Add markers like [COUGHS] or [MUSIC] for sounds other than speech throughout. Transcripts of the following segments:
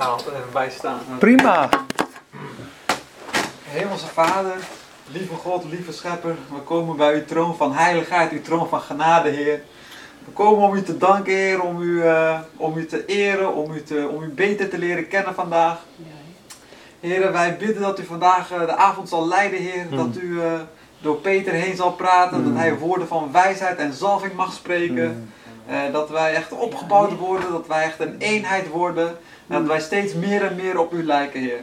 even bij staan. Prima. Hemelse Vader, lieve God, lieve Schepper, we komen bij uw troon van heiligheid, uw troon van genade, Heer. We komen om u te danken, Heer, om u, eh, om u te eren, om u, te, om u beter te leren kennen vandaag. Heer, wij bidden dat u vandaag eh, de avond zal leiden, Heer. Dat u eh, door Peter heen zal praten, dat hij woorden van wijsheid en zalving mag spreken. Eh, dat wij echt opgebouwd worden, dat wij echt een eenheid worden. En dat wij steeds meer en meer op u lijken, Heer.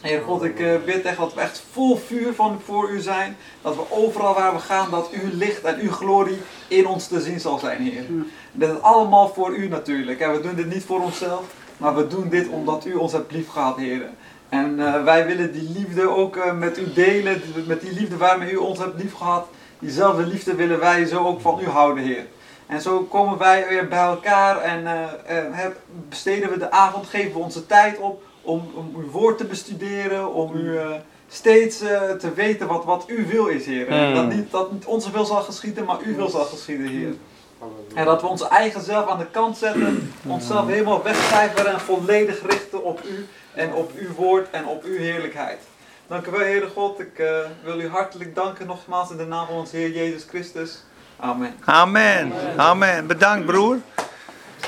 Heer God, ik eh, bid echt dat we echt vol vuur van voor u zijn. Dat we overal waar we gaan, dat uw licht en uw glorie in ons te zien zal zijn, Heer. Dit is allemaal voor u natuurlijk. En we doen dit niet voor onszelf, maar we doen dit omdat u ons hebt lief gehad, Heer. En eh, wij willen die liefde ook met u delen, met die liefde waarmee u ons hebt lief gehad. Diezelfde liefde willen wij zo ook van u houden, Heer. En zo komen wij weer bij elkaar en eh, eh, besteden we de avond, geven we onze tijd op om, om uw woord te bestuderen, om u eh, steeds te weten wat, wat uw wil is, Heer. Mm. Dat, niet, dat niet onze wil zal geschieden, maar uw wil zal geschieden, Heer. En dat we onze eigen zelf aan de kant zetten, onszelf helemaal wegcijferen en volledig richten op u en op uw woord en op uw heerlijkheid. Dank u wel, Heere God. Ik wil u hartelijk danken nogmaals in de naam van onze Heer Jezus Christus. Amen. Amen. Amen. Bedankt broer.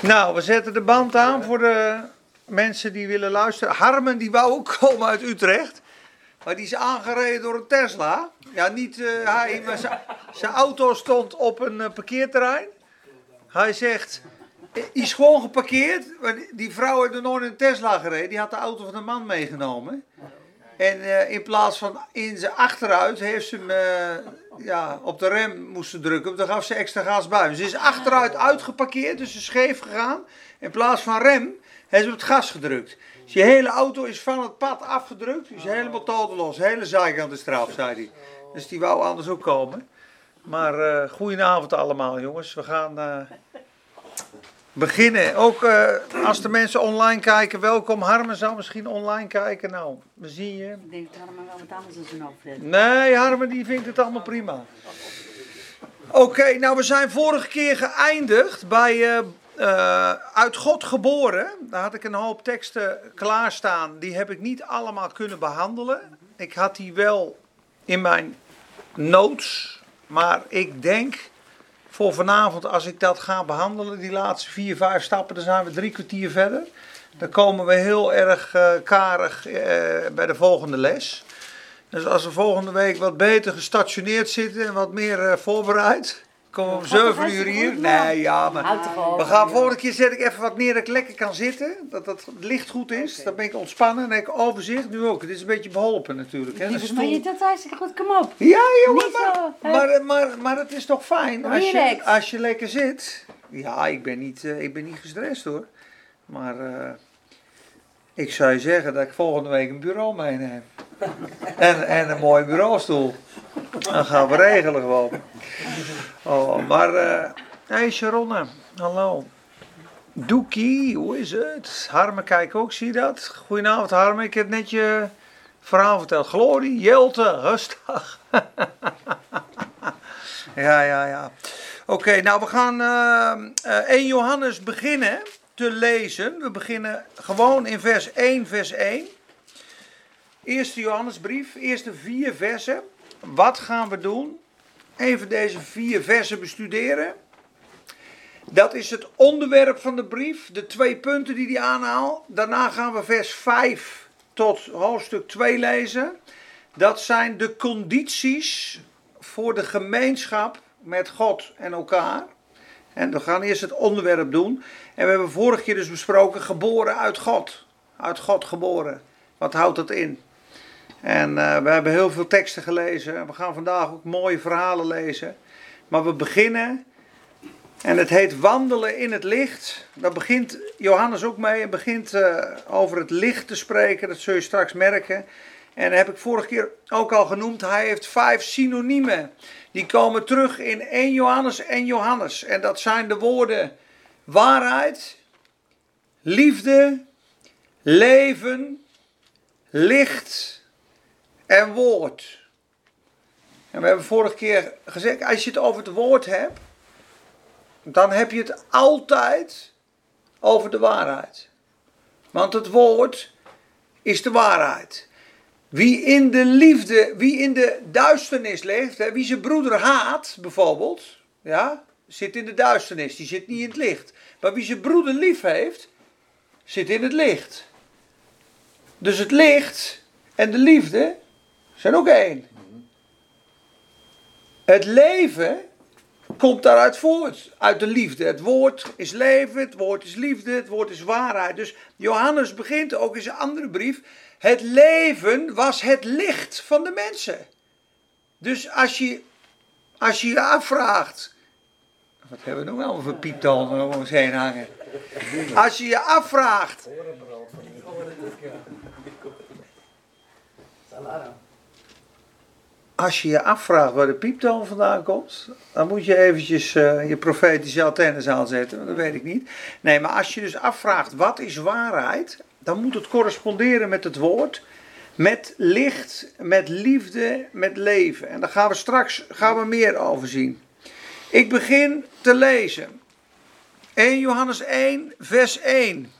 Nou, we zetten de band aan voor de mensen die willen luisteren. Harmen die wou ook komen uit Utrecht. Maar die is aangereden door een Tesla. Ja, niet eh, hij, maar zijn- auto stond op een eh, parkeerterrein. Hij zegt, eh, is gewoon geparkeerd. Maar die- vrouw heeft er nooit in een Tesla gereden. Die had de auto van de man meegenomen. En eh, in plaats van in zijn achteruit heeft ze hem eh, ja, op de rem moesten drukken. Dan gaf ze extra gas bij. Ze is achteruit uitgeparkeerd, dus ze is scheef gegaan. In plaats van rem heeft ze op het gas gedrukt. Dus je hele auto is van het pad afgedrukt. Die is helemaal toteloos. De hele zijkant is eraf, zei hij. Dus die wou anders ook komen. Maar eh goedenavond allemaal, jongens. We gaan beginnen. Ook eh, als de mensen online kijken, welkom. Harmen zou misschien online kijken. Nou, we zien je. Ik denk dat allemaal wel wat anders is dan opzet. Nee, Harmen die vindt het allemaal prima. Oké, nou we zijn vorige keer geëindigd bij eh, eh, Uit God geboren. Daar had ik een hoop teksten klaarstaan. Die heb ik niet allemaal kunnen behandelen. Ik had die wel in mijn notes. Maar ik denk voor vanavond, als ik dat ga behandelen, die laatste vier, vijf stappen, dan zijn we drie kwartier verder. Dan komen we heel erg eh, karig eh, bij de volgende les. Dus als we volgende week wat beter gestationeerd zitten en wat meer eh, voorbereid, we om Gaat toch 7 uur hier. Nee, ja, maar we gaan volgende keer zet ik even wat neer dat ik lekker kan zitten. Dat dat het licht goed is. Dan ben ik ontspannen en heb ik overzicht. Nu ook. Het is een beetje beholpen natuurlijk. Hè? Een Lieverd, maar je dat hartstikke goed, kom op. Ja, jongen, maar, maar, maar, maar het is toch fijn als je, als je lekker zit. Ja, ik ben niet, eh, ik ben niet gestrest hoor. Maar eh, ik zou je zeggen dat ik volgende week een bureau meeneem. [LAUGHS] En, en een mooie bureaustoel. Dan gaan we regelen gewoon. Oh, maar, eh hey Sharonne, hallo. Doekie, hoe is het? Harme, kijk ook, zie je dat? Goedenavond Harme, ik heb net je verhaal verteld. Glorie, Jelte, rustig. [LAUGHS] ja, ja, ja. Oké, nou we gaan eh, eh, 1 Johannes beginnen te lezen. We beginnen gewoon in vers 1, vers 1. Eerste Johannesbrief, eerste vier versen. Wat gaan we doen? Even deze vier versen bestuderen. Dat is het onderwerp van de brief, de twee punten die hij aanhaalt. Daarna gaan we vers 5 tot hoofdstuk 2 lezen. Dat zijn de condities voor de gemeenschap met God en elkaar. En we gaan eerst het onderwerp doen. En we hebben vorige keer dus besproken geboren uit God. Uit God geboren. Wat houdt dat in? En eh, we hebben heel veel teksten gelezen. En we gaan vandaag ook mooie verhalen lezen. Maar we beginnen. En het heet wandelen in het licht. Daar begint Johannes ook mee. Hij begint eh, over het licht te spreken. Dat zul je straks merken. En heb ik vorige keer ook al genoemd. Hij heeft vijf synoniemen. Die komen terug in 1 Johannes en Johannes. En dat zijn de woorden waarheid, liefde, leven, licht en woord. En we hebben vorige keer gezegd, als je het over het woord hebt, dan heb je het altijd over de waarheid. Want het woord is de waarheid. Wie in de liefde, wie in de duisternis leeft, wie zijn broeder haat bijvoorbeeld, ja, zit in de duisternis, die zit niet in het licht. Maar wie zijn broeder lief heeft, zit in het licht. Dus het licht en de liefde zijn ook één. Het leven komt daaruit voort, uit de liefde. Het woord is leven, het woord is liefde, het woord is waarheid. Dus Johannes begint ook in zijn andere brief. Het leven was het licht van de mensen. Dus als je als je, je afvraagt. Wat hebben we nog wel voor pieptonen om ons heen hangen? Als je je afvraagt. Als je je afvraagt waar de pieptoon vandaan komt, dan moet je eventjes uh, je profetische antennes aanzetten, want dat weet ik niet. Nee, maar als je dus afvraagt wat is waarheid, dan moet het corresponderen met het woord, met licht, met liefde, met leven. En daar gaan we straks gaan we meer over zien. Ik begin te lezen. 1 Johannes 1, vers 1.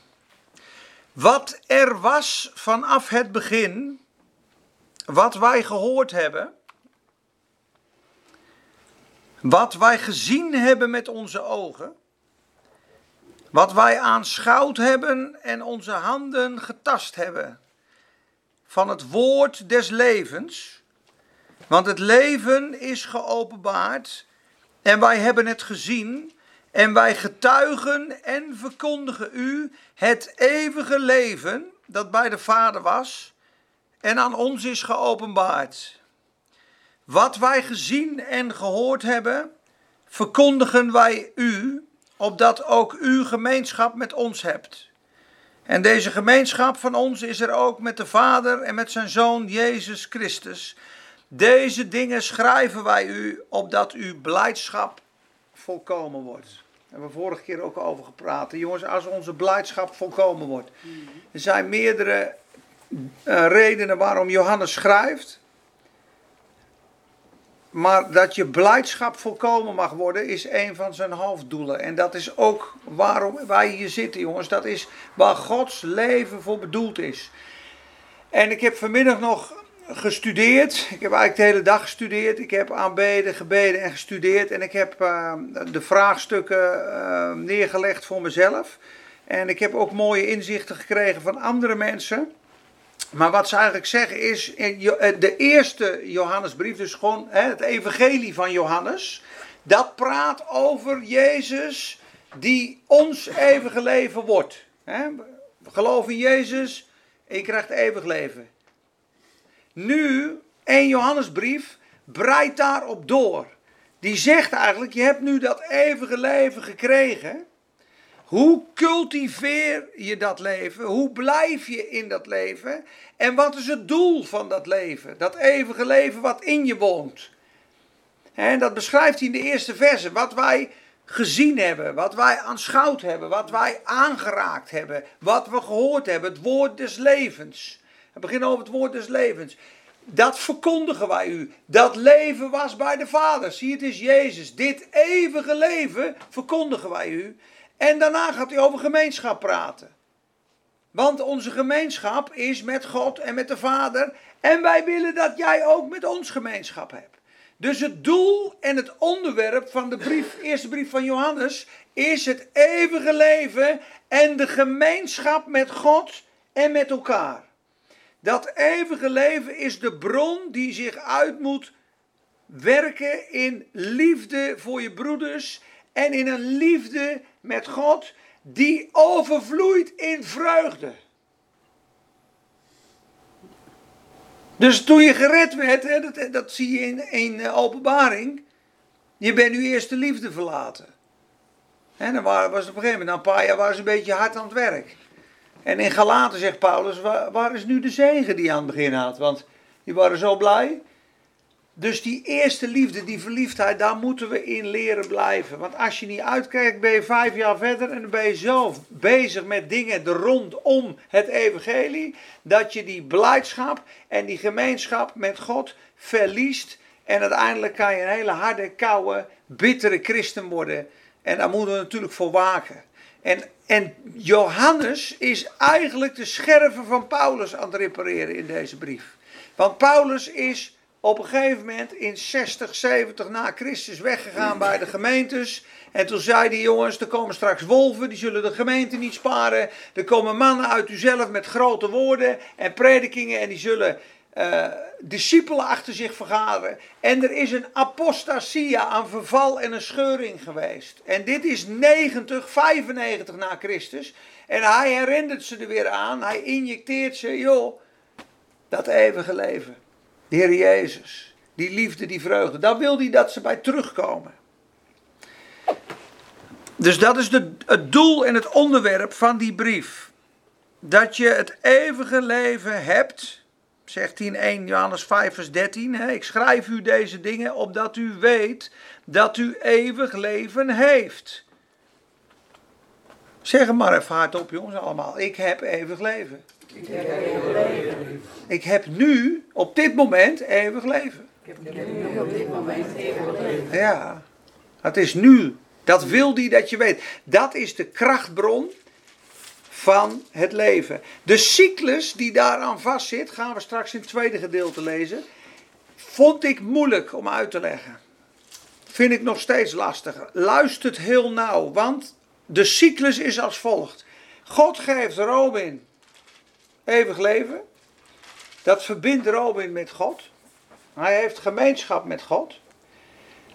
Wat er was vanaf het begin, wat wij gehoord hebben, wat wij gezien hebben met onze ogen, wat wij aanschouwd hebben en onze handen getast hebben van het woord des levens. Want het leven is geopenbaard en wij hebben het gezien en wij getuigen en verkondigen u het eeuwige leven dat bij de Vader was en aan ons is geopenbaard. Wat wij gezien en gehoord hebben, verkondigen wij u, opdat ook u gemeenschap met ons hebt. En deze gemeenschap van ons is er ook met de Vader en met zijn Zoon Jezus Christus. Deze dingen schrijven wij u, opdat uw blijdschap volkomen wordt. Daar hebben we vorige keer ook over gepraat. Jongens, als onze blijdschap volkomen wordt. Er zijn meerdere uh, redenen waarom Johannes schrijft. Maar dat je blijdschap volkomen mag worden is een van zijn hoofddoelen. En dat is ook waarom wij hier zitten, jongens. Dat is waar Gods leven voor bedoeld is. En ik heb vanmiddag nog gestudeerd. Ik heb eigenlijk de hele dag gestudeerd. Ik heb aanbeden, gebeden en gestudeerd. En ik heb uh, de vraagstukken uh, neergelegd voor mezelf. En ik heb ook mooie inzichten gekregen van andere mensen. Maar wat ze eigenlijk zeggen is, de eerste Johannesbrief, dus gewoon het evangelie van Johannes, dat praat over Jezus die ons eeuwige leven wordt. Geloof in Jezus en je krijgt eeuwig leven. Nu, een Johannesbrief breidt daarop door. Die zegt eigenlijk, je hebt nu dat eeuwige leven gekregen. Hoe cultiveer je dat leven? Hoe blijf je in dat leven? En wat is het doel van dat leven? Dat eeuwige leven wat in je woont. En dat beschrijft hij in de eerste verse. Wat wij gezien hebben, wat wij aanschouwd hebben, wat wij aangeraakt hebben, wat we gehoord hebben, het woord des levens. We beginnen over het woord des levens. Dat verkondigen wij u. Dat leven was bij de Vader. Zie, het is Jezus. Dit eeuwige leven verkondigen wij u. En daarna gaat hij over gemeenschap praten. Want onze gemeenschap is met God en met de Vader. En wij willen dat jij ook met ons gemeenschap hebt. Dus het doel en het onderwerp van de brief, [LAUGHS] eerste brief van Johannes is het eeuwige leven en de gemeenschap met God en met elkaar. Dat eeuwige leven is de bron die zich uit moet werken in liefde voor je broeders en in een liefde met God die overvloeit in vreugde. Dus toen je gered werd, hè, dat, dat zie je in, in eh, openbaring, je bent nu eerst de liefde verlaten. En dan was het op een gegeven moment, na een paar jaar, waren een beetje hard aan het werk. En in Galaten zegt Paulus, waar, waar is nu de zegen die je aan het begin had? Want die waren zo blij. Dus die eerste liefde, die verliefdheid, daar moeten we in leren blijven. Want als je niet uitkijkt, ben je vijf jaar verder en dan ben je zelf bezig met dingen rondom het evangelie. Dat je die blijdschap en die gemeenschap met God verliest. En uiteindelijk kan je een hele harde, koude, bittere christen worden. En daar moeten we natuurlijk voor waken. En, en Johannes is eigenlijk de scherven van Paulus aan het repareren in deze brief. Want Paulus is op een gegeven moment in 60, 70 na Christus weggegaan bij de gemeentes. En toen zei hij, jongens, er komen straks wolven, die zullen de gemeente niet sparen. Er komen mannen uit uzelf met grote woorden en predikingen en die zullen uh, discipelen achter zich vergaderen. En er is een apostasia aan verval en een scheuring geweest. En dit is 90, 95 na Christus. En hij herinnert ze er weer aan. Hij injecteert ze, joh, dat eeuwige leven. Heer Jezus. Die liefde, die vreugde. Daar wil hij dat ze bij terugkomen. Dus dat is het doel en het onderwerp van die brief. Dat je het eeuwige leven hebt zegt hij in 1 Johannes 5 vers 13. Hè, ik schrijf u deze dingen opdat u weet dat u eeuwig leven heeft. Zeg het maar even hardop jongens allemaal. Ik heb eeuwig leven. Ik heb, eeuwig leven. ik heb nu op dit moment eeuwig leven. Ik heb nu op dit moment eeuwig leven. Ja, het is nu. Dat wil die dat je weet. Dat is de krachtbron van het leven. De cyclus die daaraan vastzit, gaan we straks in het tweede gedeelte lezen, vond ik moeilijk om uit te leggen. Vind ik nog steeds lastig. Luistert heel nauw, want de cyclus is als volgt. God geeft Robin eeuwig leven. Dat verbindt Robin met God. Hij heeft gemeenschap met God.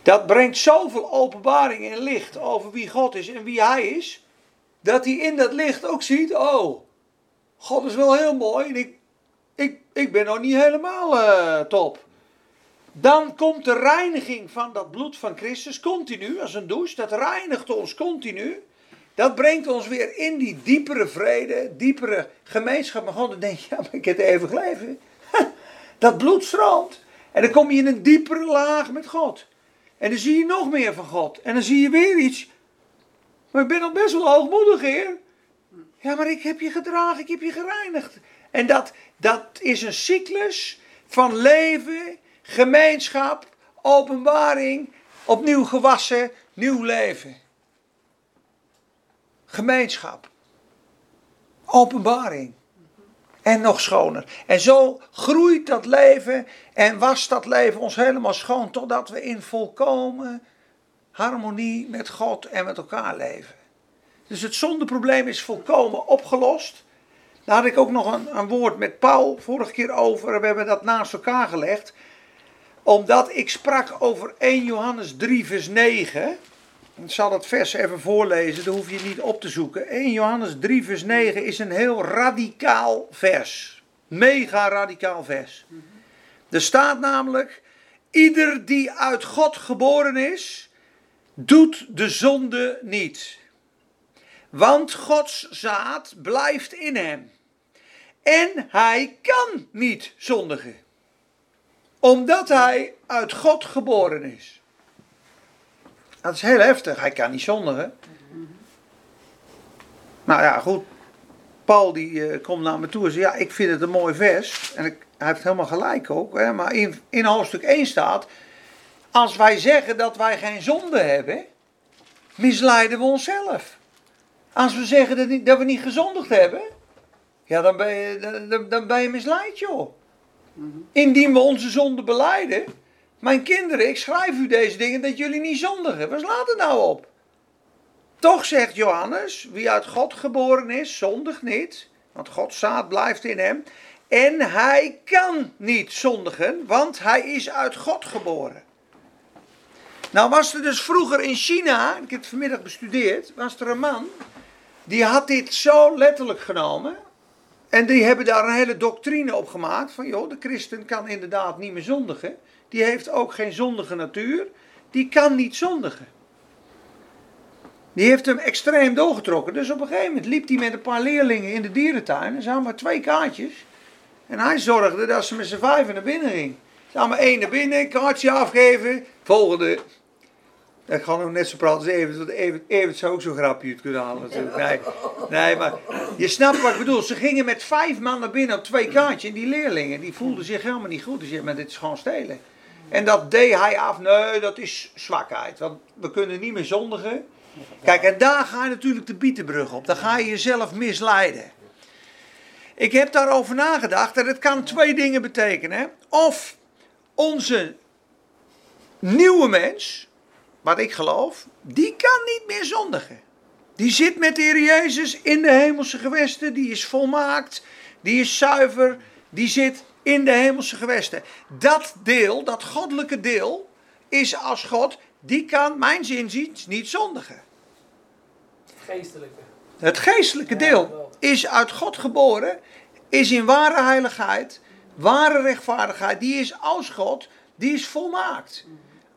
Dat brengt zoveel openbaring en licht over wie God is en wie hij is dat hij in dat licht ook ziet, oh, God is wel heel mooi en ik, ik, ik ben nog niet helemaal uh, top. Dan komt de reiniging van dat bloed van Christus continu, als een douche, dat reinigt ons continu. Dat brengt ons weer in die diepere vrede, diepere gemeenschap met God. Dan denk je, ja, maar ik heb eeuwig leven. [LAUGHS] Dat bloed stroomt. En dan kom je in een diepere laag met God. En dan zie je nog meer van God. En dan zie je weer iets maar ik ben al best wel hoogmoedig, heer. Ja, maar ik heb je gedragen, ik heb je gereinigd. En dat, dat is een cyclus van leven, gemeenschap, openbaring, opnieuw gewassen, nieuw leven. Gemeenschap. Openbaring. En nog schoner. En zo groeit dat leven en was dat leven ons helemaal schoon totdat we in volkomen harmonie met God en met elkaar leven. Dus het zondeprobleem is volkomen opgelost. Daar had ik ook nog een, een woord met Paul vorige keer over. We hebben dat naast elkaar gelegd. Omdat ik sprak over 1 Johannes 3 vers 9. Ik zal het vers even voorlezen, daar hoef je niet op te zoeken. 1 Johannes 3 vers 9 is een heel radicaal vers. Mega radicaal vers. Er staat namelijk, ieder die uit God geboren is, doet de zonde niet. Want Gods zaad blijft in hem. En hij kan niet zondigen. Omdat hij uit God geboren is. Dat is heel heftig. Hij kan niet zondigen. Nou ja, goed. Paul die uh, komt naar me toe en zegt, ja, ik vind het een mooi vers. En ik, hij heeft helemaal gelijk ook. Hè, maar in, in hoofdstuk 1 staat, als wij zeggen dat wij geen zonde hebben, misleiden we onszelf. Als we zeggen dat, niet, dat we niet gezondigd hebben, ja, dan ben je, dan, dan ben je misleid, joh. Indien we onze zonde beleiden, mijn kinderen, ik schrijf u deze dingen dat jullie niet zondigen. Waar slaat het nou op? Toch zegt Johannes, wie uit God geboren is, zondigt niet, want Gods zaad blijft in hem. En hij kan niet zondigen, want hij is uit God geboren. Nou was er dus vroeger in China, ik heb het vanmiddag bestudeerd, was er een man, die had dit zo letterlijk genomen. En die hebben daar een hele doctrine op gemaakt. Van joh, de christen kan inderdaad niet meer zondigen. Die heeft ook geen zondige natuur. Die kan niet zondigen. Die heeft hem extreem doorgetrokken. Dus op een gegeven moment liep hij met een paar leerlingen in de dierentuin. En ze hadden maar twee kaartjes. En hij zorgde dat ze met z'n vijven naar binnen ging. Ze maar één naar binnen, kaartje afgeven. Volgende. Ik ga nog net zo praten als Evert, want Evert, zou ook zo'n grapje kunnen halen natuurlijk. Nee, nee, maar je snapt wat ik bedoel. Ze gingen met vijf man naar binnen op twee kaartjes. En die leerlingen, die voelden zich helemaal niet goed. Die zeiden, maar dit is gewoon stelen. En dat deed hij af. Nee, dat is zwakheid. Want we kunnen niet meer zondigen. Kijk, en daar ga je natuurlijk de bietenbrug op. Dan ga je jezelf misleiden. Ik heb daarover nagedacht en het kan twee dingen betekenen. Of onze nieuwe mens, wat ik geloof, die kan niet meer zondigen. Die zit met de Heer Jezus in de hemelse gewesten, die is volmaakt, die is zuiver, die zit in de hemelse gewesten. Dat deel, dat goddelijke deel, is als God, die kan, mijn zinziens, niet zondigen. Geestelijke. Het geestelijke deel is uit God geboren, is in ware heiligheid, ware rechtvaardigheid, die is als God, die is volmaakt.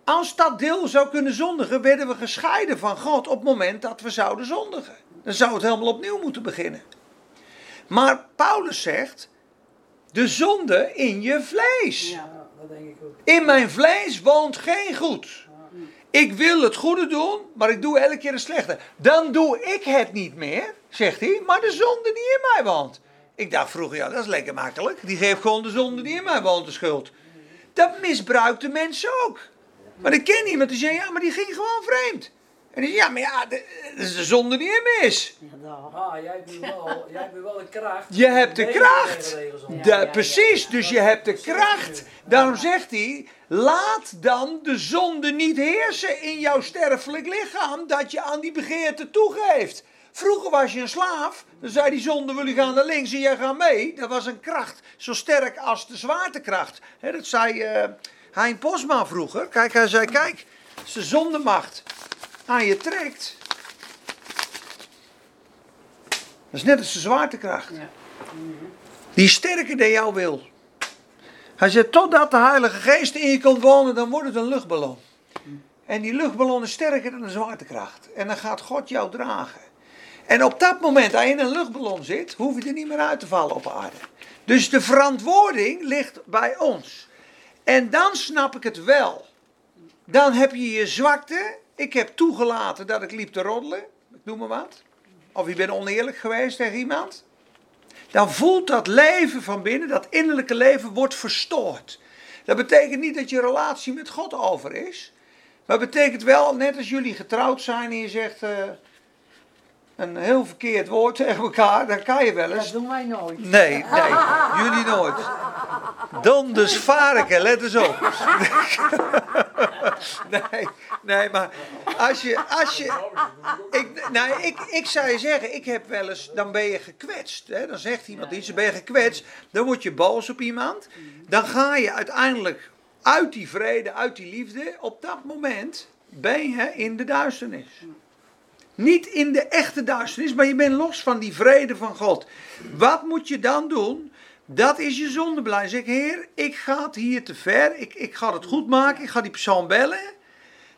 Als dat deel zou kunnen zondigen, werden we gescheiden van God op het moment dat we zouden zondigen. Dan zou het helemaal opnieuw moeten beginnen. Maar Paulus zegt, de zonde in je vlees. Ja. Dat denk ik ook. In mijn vlees woont geen goed. Ik wil het goede doen, maar ik doe elke keer het slechte. Dan doe ik het niet meer, zegt hij, maar de zonde die in mij woont. Ik dacht vroeger, ja, dat is lekker makkelijk. Die geeft gewoon de zonde die in mij woont de schuld. Dat misbruikten mensen ook. Maar ik ken iemand die zei, ja, maar die ging gewoon vreemd. En die zei, ja, maar ja, de- dat is de zonde die in me is. Ah, jij hebt nu wel, jij hebt nu wel de kracht. Je hebt de kracht. de precies, dus je hebt de Dat kracht. Daarom zegt hij: laat dan de zonde niet heersen in jouw sterfelijk lichaam, dat je aan die begeerte toegeeft. Vroeger was je een slaaf, dan zei die zonde: wil je gaan naar links en jij gaat mee. Dat was een kracht, zo sterk als de zwaartekracht. Hè, dat zei eh Hein Posma vroeger. Kijk, hij zei: kijk, als de zondemacht aan je trekt. Dat is net als de zwaartekracht. Ja. Die is sterker dan jouw wil. Hij zegt, totdat de Heilige Geest in je komt wonen, dan wordt het een luchtballon. En die luchtballon is sterker dan de zwaartekracht. En dan gaat God jou dragen. En op dat moment dat je in een luchtballon zit, hoef je er niet meer uit te vallen op aarde. Dus de verantwoording ligt bij ons. En dan snap ik het wel. Dan heb je je zwakte. Ik heb toegelaten dat ik liep te roddelen. Ik noem maar wat. Of je bent oneerlijk geweest tegen iemand dan voelt dat leven van binnen, dat innerlijke leven, wordt verstoord. Dat betekent niet dat je relatie met God over is. Maar het betekent wel, net als jullie getrouwd zijn en je zegt eh, een heel verkeerd woord tegen elkaar, dan kan je wel Dat eens. doen wij nooit. Nee, nee, jullie nooit. Donders varken, let eens op. [LAUGHS] Nee, nee, maar als je, als je, ik, nou, ik, ik zou je zeggen, ik heb wel eens, dan ben je gekwetst. Hè? Dan zegt iemand iets, dan ben je gekwetst. Dan word je boos op iemand. Dan ga je uiteindelijk uit die vrede, uit die liefde. Op dat moment ben je in de duisternis. Niet in de echte duisternis, maar je bent los van die vrede van God. Wat moet je dan doen? Dat is je zondebeleid. Zeg, Heer, ik ga het hier te ver. Ik, ik ga het goed maken. Ik ga die persoon bellen.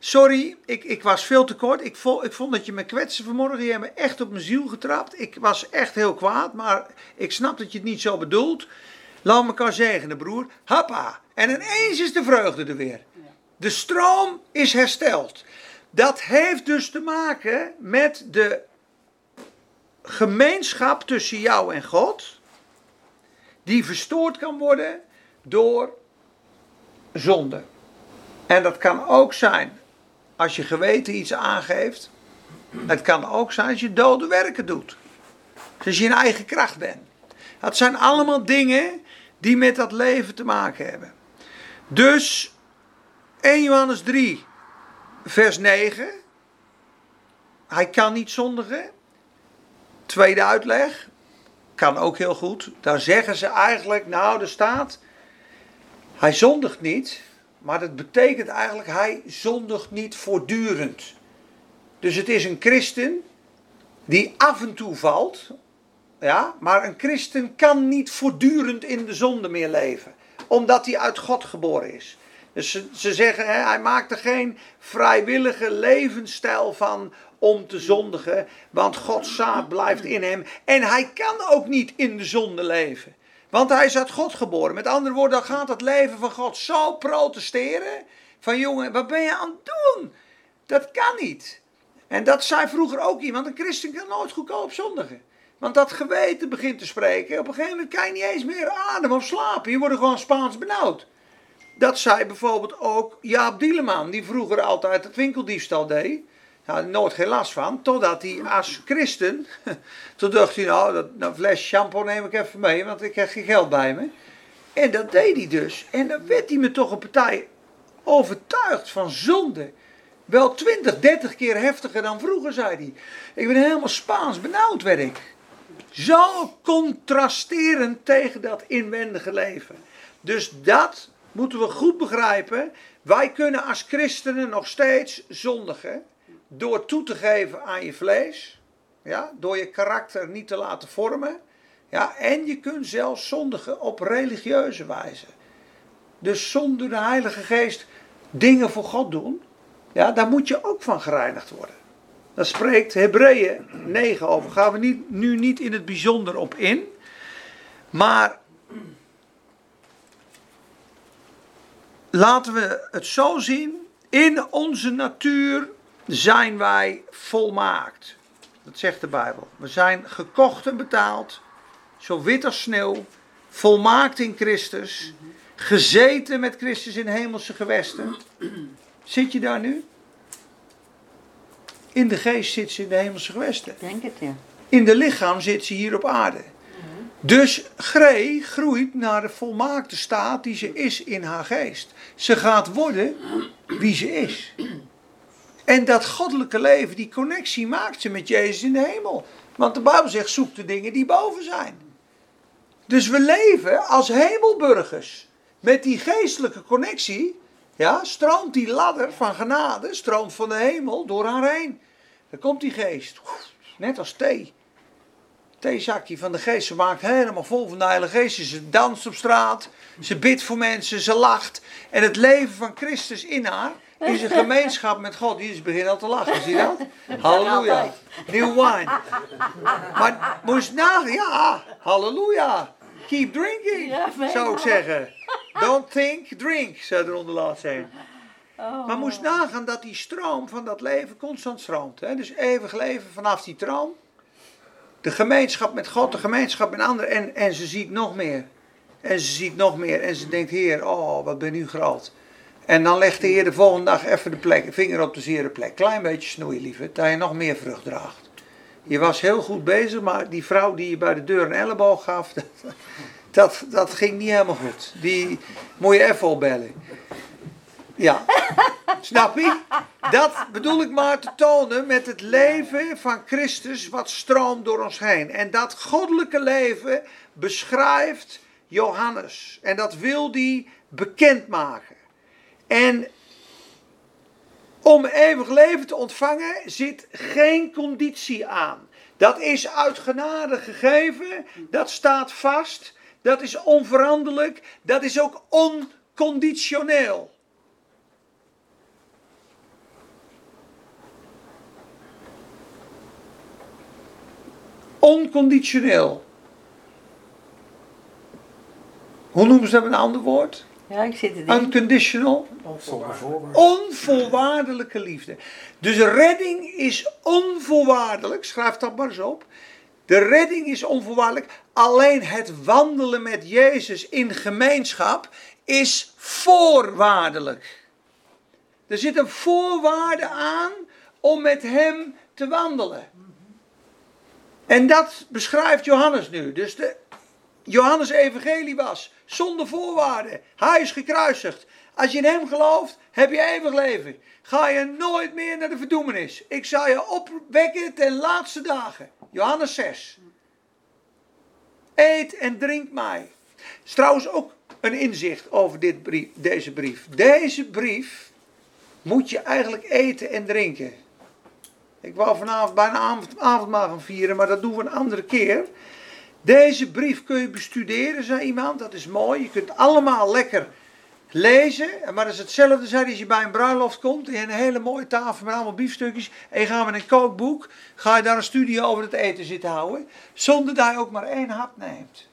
Sorry, ik, ik was veel te kort. Ik, vo, ik vond dat je me kwetste vanmorgen. Je hebt me echt op mijn ziel getrapt. Ik was echt heel kwaad, maar ik snap dat je het niet zo bedoelt. Laat elkaar zegenen, broer. Happa. En ineens is de vreugde er weer. De stroom is hersteld. Dat heeft dus te maken met de gemeenschap tussen jou en God, die verstoord kan worden door zonde. En dat kan ook zijn als je geweten iets aangeeft. Het kan ook zijn als je dode werken doet. Dus als je in eigen kracht bent. Dat zijn allemaal dingen die met dat leven te maken hebben. Dus 1 Johannes 3, vers 9. Hij kan niet zondigen. Tweede uitleg. Kan ook heel goed. Daar zeggen ze eigenlijk, nou er staat. Hij zondigt niet. Maar dat betekent eigenlijk, hij zondigt niet voortdurend. Dus het is een christen die af en toe valt. Ja, maar een christen kan niet voortdurend in de zonde meer leven. Omdat hij uit God geboren is. Dus ze, ze zeggen, hè, hij maakt er geen vrijwillige levensstijl van om te zondigen. Want Gods zaad blijft in hem. En hij kan ook niet in de zonde leven. Want hij is uit God geboren. Met andere woorden, dan gaat het leven van God zo protesteren. Van jongen, wat ben je aan het doen? Dat kan niet. En dat zei vroeger ook iemand. Een christen kan nooit goedkoop zondigen. Want dat geweten begint te spreken. Op een gegeven moment kan je niet eens meer ademen of slapen. Je wordt gewoon Spaans benauwd. Dat zei bijvoorbeeld ook Jaap Dieleman, die vroeger altijd het winkeldiefstal deed. Had nooit geen last van, totdat hij als christen, [LAUGHS] toen dacht hij nou, dat, dat fles shampoo neem ik even mee, want ik heb geen geld bij me. En dat deed hij dus. En dan werd hij me toch een partij overtuigd van zonde. Wel 20, 30 keer heftiger dan vroeger, zei hij. Ik ben helemaal Spaans benauwd, werd ik. Zo contrasterend tegen dat inwendige leven. Dus dat moeten we goed begrijpen. Wij kunnen als christenen nog steeds zondigen. Door toe te geven aan je vlees. Ja, door je karakter niet te laten vormen. Ja, en je kunt zelfs zondigen op religieuze wijze. Dus zonder de Heilige Geest dingen voor God doen. Ja, daar moet je ook van gereinigd worden. Daar spreekt Hebreeën 9 over. Gaan we niet, nu niet in het bijzonder op in. Maar laten we het zo zien. In onze natuur zijn wij volmaakt. Dat zegt de Bijbel. We zijn gekocht en betaald. Zo wit als sneeuw. Volmaakt in Christus. Gezeten met Christus in hemelse gewesten. Zit je daar nu? In de geest zit ze in de hemelse gewesten. Denk het, ja. In de lichaam zit ze hier op aarde. Dus Gree groeit naar de volmaakte staat die ze is in haar geest. Ze gaat worden wie ze is. En dat goddelijke leven, die connectie maakt ze met Jezus in de hemel. Want de Bijbel zegt, zoek de dingen die boven zijn. Dus we leven als hemelburgers. Met die geestelijke connectie, ja, stroomt die ladder van genade, stroomt van de hemel door haar heen. Dan komt die geest, net als thee. Theezakje van de geest, ze maakt helemaal vol van de Heilige Geest. Ze danst op straat, ze bidt voor mensen, ze lacht. En het leven van Christus in haar is een gemeenschap met God. Die is begin al te lachen, zie je dat? Halleluja. New wine. Maar moest nagaan, ja, halleluja. Keep drinking, zou ik zeggen. Don't think, drink, zou er onder laat zijn. Oh. Maar moest nagaan dat die stroom van dat leven constant stroomt. Hè? Dus eeuwig leven vanaf die troon. De gemeenschap met God, de gemeenschap met anderen. En, en ze ziet nog meer. En ze ziet nog meer. En ze denkt, Heer, oh, wat ben u groot. En dan legt de Heer de volgende dag even de plek, vinger op de zere plek. Klein beetje snoeien, lieve, dat je nog meer vrucht draagt. Je was heel goed bezig, maar die vrouw die je bij de deur een elleboog gaf, [LAUGHS] dat, dat, ging niet helemaal goed. Die moet je even opbellen. Ja, snap je? Dat bedoel ik maar te tonen met het leven van Christus wat stroomt door ons heen. En dat goddelijke leven beschrijft Johannes. En dat wil hij bekendmaken. En om eeuwig leven te ontvangen zit geen conditie aan. Dat is uit genade gegeven, dat staat vast, dat is onveranderlijk, dat is ook onconditioneel. Onconditioneel. Hoe noemen ze dat een ander woord? Ja, ik zit er. Unconditional. Onvoorwaardelijke liefde. Dus redding is onvoorwaardelijk. Schrijf dat maar eens op. De redding is onvoorwaardelijk. Alleen het wandelen met Jezus in gemeenschap is voorwaardelijk. Er zit een voorwaarde aan om met Hem te wandelen. En dat beschrijft Johannes nu. Dus de Johannes Evangelie was zonder voorwaarden. Hij is gekruisigd. Als je in hem gelooft, heb je eeuwig leven. Ga je nooit meer naar de verdoemenis. Ik zal je opwekken ten laatste dagen. Johannes 6. Eet en drink mij. Is trouwens ook een inzicht over dit deze brief. Deze brief moet je eigenlijk eten en drinken. Ik wou vanavond bijna avond, avondmaal vieren, maar dat doen we een andere keer. Deze brief kun je bestuderen, zei iemand. Dat is mooi. Je kunt allemaal lekker lezen. Maar dat is hetzelfde zei als je bij een bruiloft komt. In een hele mooie tafel met allemaal biefstukjes. En je gaat met een kookboek. Ga je daar een studie over het eten zitten houden. Zonder dat je ook maar één hap neemt.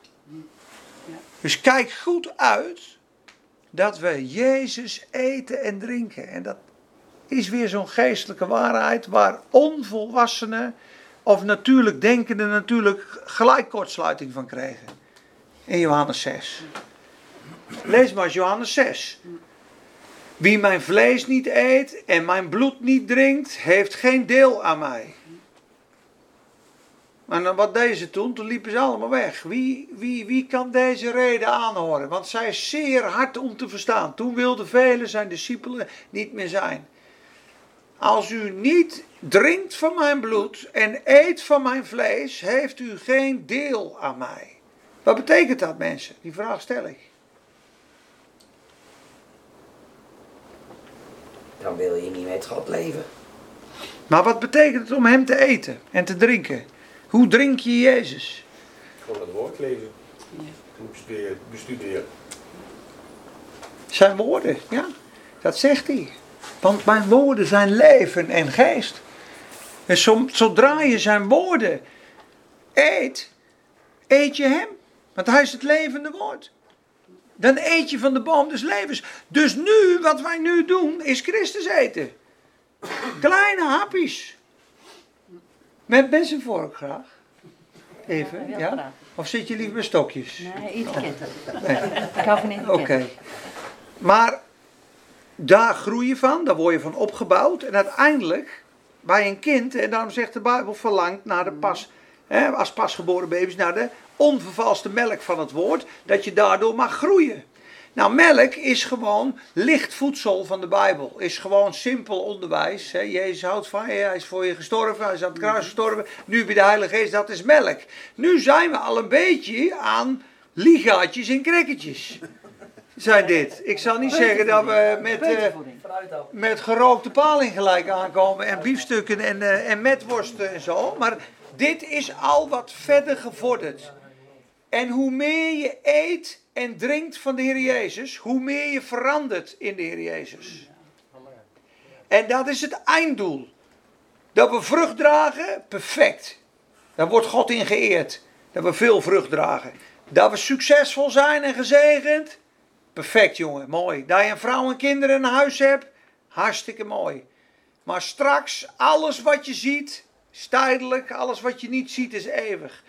Dus kijk goed uit dat we Jezus eten en drinken. En dat is weer zo'n geestelijke waarheid waar onvolwassenen of natuurlijk denkenden natuurlijk gelijk kortsluiting van kregen. In Johannes 6. Lees maar eens Johannes 6. Wie mijn vlees niet eet en mijn bloed niet drinkt, heeft geen deel aan mij. Maar wat deze toen? Toen liepen ze allemaal weg. Wie, wie, wie kan deze reden aanhoren? Want zij is zeer hard om te verstaan. Toen wilden velen zijn discipelen niet meer zijn. Als u niet drinkt van mijn bloed en eet van mijn vlees, heeft u geen deel aan mij. Wat betekent dat, mensen? Die vraag stel ik. Dan wil je niet met God leven. Maar wat betekent het om hem te eten en te drinken? Hoe drink je Jezus? Gewoon het woord lezen. Bestuderen. bestuderen. Zijn woorden, ja. Dat zegt hij. Want mijn woorden zijn leven en geest. En zodra je zijn woorden eet, eet je hem. Want hij is het levende woord. Dan eet je van de boom des levens. Dus nu, wat wij nu doen, is Christus eten. Kleine hapjes. Met vork graag. Even, Ja. Of zit je liever met stokjes? Nee, etiketten. Nee. Ik hou van etiketten. Oké. Maar daar groei je van, daar word je van opgebouwd. En uiteindelijk, bij een kind, en daarom zegt de Bijbel, verlangt naar de pas, hè, als pasgeboren baby's, naar de onvervalste melk van het woord, dat je daardoor mag groeien. Nou, melk is gewoon licht voedsel van de Bijbel. Is gewoon simpel onderwijs. Hè. Jezus houdt van hij is voor je gestorven, hij is aan het kruis gestorven. Nu je de Heilige Geest, dat is melk. Nu zijn we al een beetje aan ligaatjes en krekketjes. Zijn dit. Ik zal niet zeggen dat we met, eh, met gerookte paling gelijk aankomen en biefstukken en, eh, en metworsten en zo. Maar dit is al wat verder gevorderd. En hoe meer je eet en drinkt van de Heer Jezus, hoe meer je verandert in de Heer Jezus. En dat is het einddoel. Dat we vrucht dragen, perfect. Daar wordt God in geëerd. Dat we veel vrucht dragen. Dat we succesvol zijn en gezegend, perfect jongen, mooi. Dat je een vrouw en kinderen in huis hebt, hartstikke mooi. Maar straks, alles wat je ziet, is tijdelijk. Alles wat je niet ziet, is eeuwig.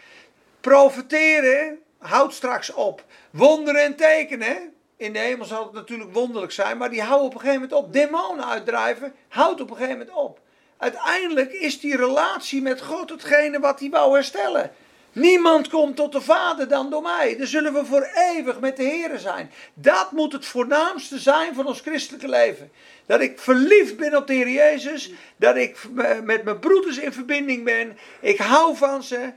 Profeteren houdt straks op. Wonderen en tekenen. In de hemel zal het natuurlijk wonderlijk zijn, maar die houden op een gegeven moment op. Demonen uitdrijven houdt op een gegeven moment op. Uiteindelijk is die relatie met God hetgene wat hij wou herstellen. Niemand komt tot de Vader dan door mij. Dan zullen we voor eeuwig met de Heer zijn. Dat moet het voornaamste zijn van ons christelijke leven. Dat ik verliefd ben op de Heer Jezus. Dat ik met mijn broeders in verbinding ben. Ik hou van ze.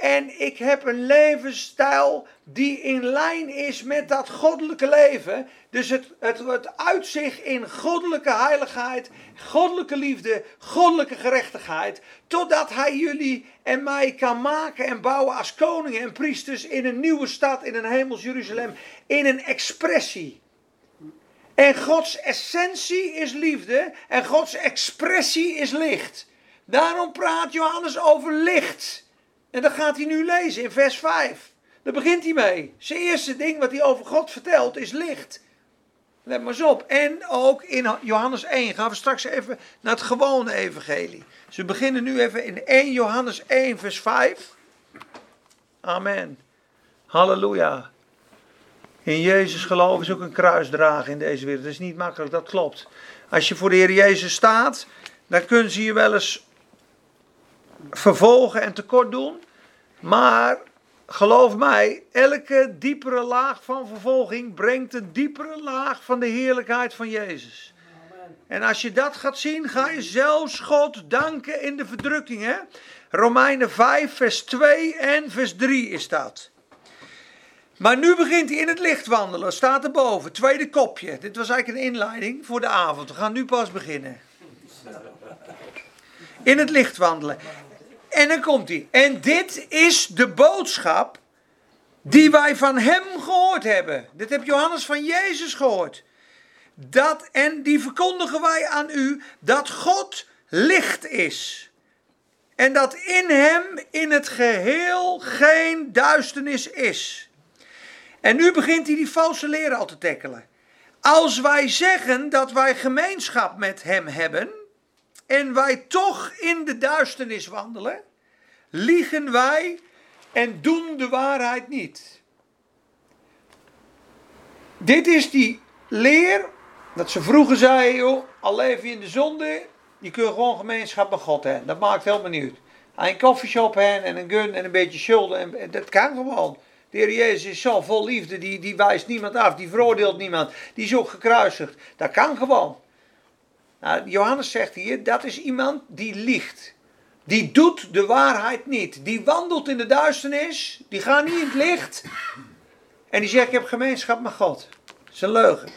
En ik heb een levensstijl die in lijn is met dat goddelijke leven. Dus het, het, het uitzicht in goddelijke heiligheid, goddelijke liefde, goddelijke gerechtigheid. Totdat hij jullie en mij kan maken en bouwen als koningen en priesters in een nieuwe stad, in een hemels Jeruzalem. In een expressie. En Gods essentie is liefde en Gods expressie is licht. Daarom praat Johannes over licht. En dat gaat hij nu lezen in vers 5. Daar begint hij mee. Zijn eerste ding wat hij over God vertelt is licht. Let maar eens op. En ook in Johannes 1 gaan we straks even naar het gewone evangelie. Dus we beginnen nu even in 1 Johannes 1 vers 5. Amen. Halleluja. In Jezus geloven is ook een kruis dragen in deze wereld. Dat is niet makkelijk, dat klopt. Als je voor de Heer Jezus staat, dan kunnen ze je wel eens vervolgen en tekort doen. Maar geloof mij, elke diepere laag van vervolging brengt een diepere laag van de heerlijkheid van Jezus. En als je dat gaat zien, ga je zelfs God danken in de verdrukking. Hè? Romeinen 5, vers 2 en vers 3 is dat. Maar nu begint hij in het licht wandelen, staat erboven, tweede kopje. Dit was eigenlijk een inleiding voor de avond. We gaan nu pas beginnen. In het licht wandelen. En dan komt hij. En dit is de boodschap die wij van hem gehoord hebben. Dit heb Johannes van Jezus gehoord. Dat, en die verkondigen wij aan u, dat God licht is. En dat in hem in het geheel geen duisternis is. En nu begint hij die valse leren al te tackelen. Als wij zeggen dat wij gemeenschap met hem hebben en wij toch in de duisternis wandelen, liegen wij en doen de waarheid niet. Dit is die leer, Dat ze vroeger zei, joh, al leef je in de zonde, je kunt gewoon gemeenschap met God hebben. Dat maakt helemaal niet uit. Een koffieshop hebben en een gun en een beetje schulden, en, en dat kan gewoon. De Heer Jezus is zo vol liefde, die, die wijst niemand af, die veroordeelt niemand, die is ook gekruisigd. Dat kan gewoon. Nou, Johannes zegt hier, dat is iemand die liegt. Die doet de waarheid niet. Die wandelt in de duisternis, die gaat niet in het licht. En die zegt, ik heb gemeenschap met God. Dat is een leugen.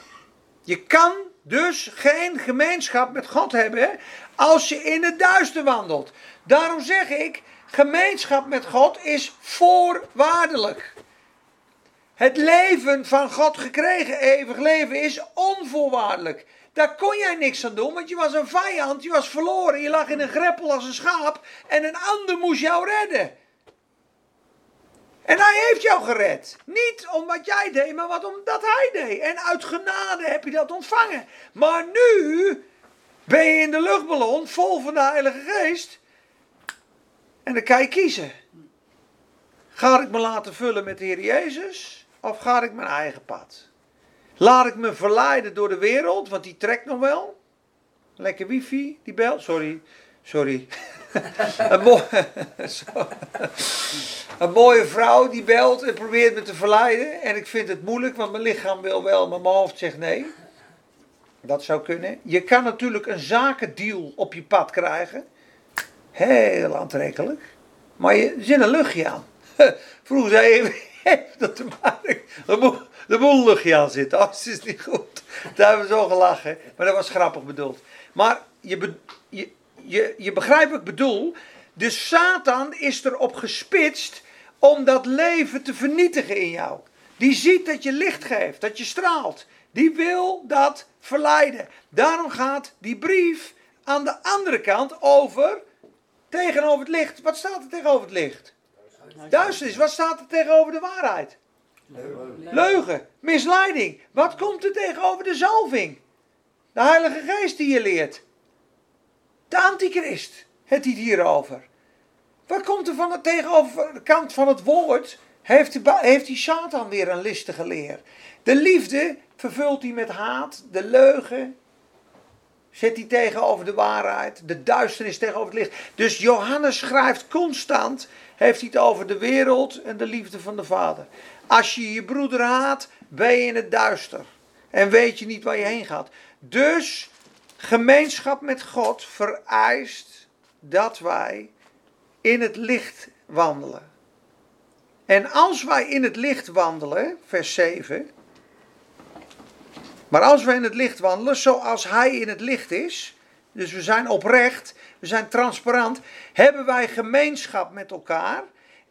Je kan dus geen gemeenschap met God hebben als je in het duister wandelt. Daarom zeg ik, gemeenschap met God is voorwaardelijk. Het leven van God gekregen, eeuwig leven, is onvoorwaardelijk. Daar kon jij niks aan doen, want je was een vijand, je was verloren, je lag in een greppel als een schaap en een ander moest jou redden. En hij heeft jou gered. Niet omdat jij deed, maar wat omdat hij deed. En uit genade heb je dat ontvangen. Maar nu ben je in de luchtballon vol van de Heilige Geest. En dan kan je kiezen. Ga ik me laten vullen met de Heer Jezus? Of ga ik mijn eigen pad? Laat ik me verleiden door de wereld, want die trekt nog wel. Lekker wifi, die belt. Sorry, sorry. [LAUGHS] [LAUGHS] een, mooie, vrouw die belt en probeert me te verleiden. En ik vind het moeilijk, want mijn lichaam wil wel, maar mijn hoofd zegt nee. Dat zou kunnen. Je kan natuurlijk een zakendeal op je pad krijgen. Heel aantrekkelijk. Maar je zit een luchtje aan. [LAUGHS] Vroeger zei je, heeft dat te maken. De boel aan zitten. Oh, dat is niet goed. Daar hebben we zo gelachen. Maar dat was grappig bedoeld. Maar je, je, je, je begrijpt wat ik bedoel. De Satan is erop gespitst om dat leven te vernietigen in jou. Die ziet dat je licht geeft, dat je straalt. Die wil dat verleiden. Daarom gaat die brief aan de andere kant over tegenover het licht. Wat staat er tegenover het licht? Duisternis. Wat staat er tegenover de waarheid? Leugen. Misleiding. Wat komt er tegenover de zalving? De Heilige Geest die je leert. De antichrist. Het hier hierover. Wat komt er van de tegenover de kant van het woord? Heeft, heeft die Satan weer een listige leer. De liefde vervult hij met haat. De leugen zet hij tegenover de waarheid. De duisternis tegenover het licht. Dus Johannes schrijft constant. Heeft hij het over de wereld en de liefde van de Vader. Als je je broeder haat, ben je in het duister. En weet je niet waar je heen gaat. Dus gemeenschap met God vereist dat wij in het licht wandelen. En als wij in het licht wandelen, vers 7. Maar als wij in het licht wandelen, zoals Hij in het licht is, dus we zijn oprecht, we zijn transparant, hebben wij gemeenschap met elkaar.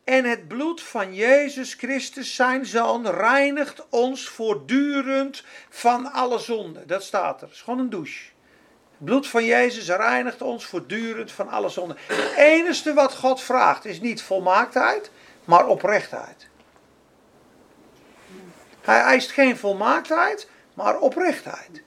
En het bloed van Jezus Christus, zijn zoon, reinigt ons voortdurend van alle zonde. Dat staat er. Het is gewoon een douche. Het bloed van Jezus reinigt ons voortdurend van alle zonde. Het enige wat God vraagt is niet volmaaktheid, maar oprechtheid. Hij eist geen volmaaktheid, maar oprechtheid.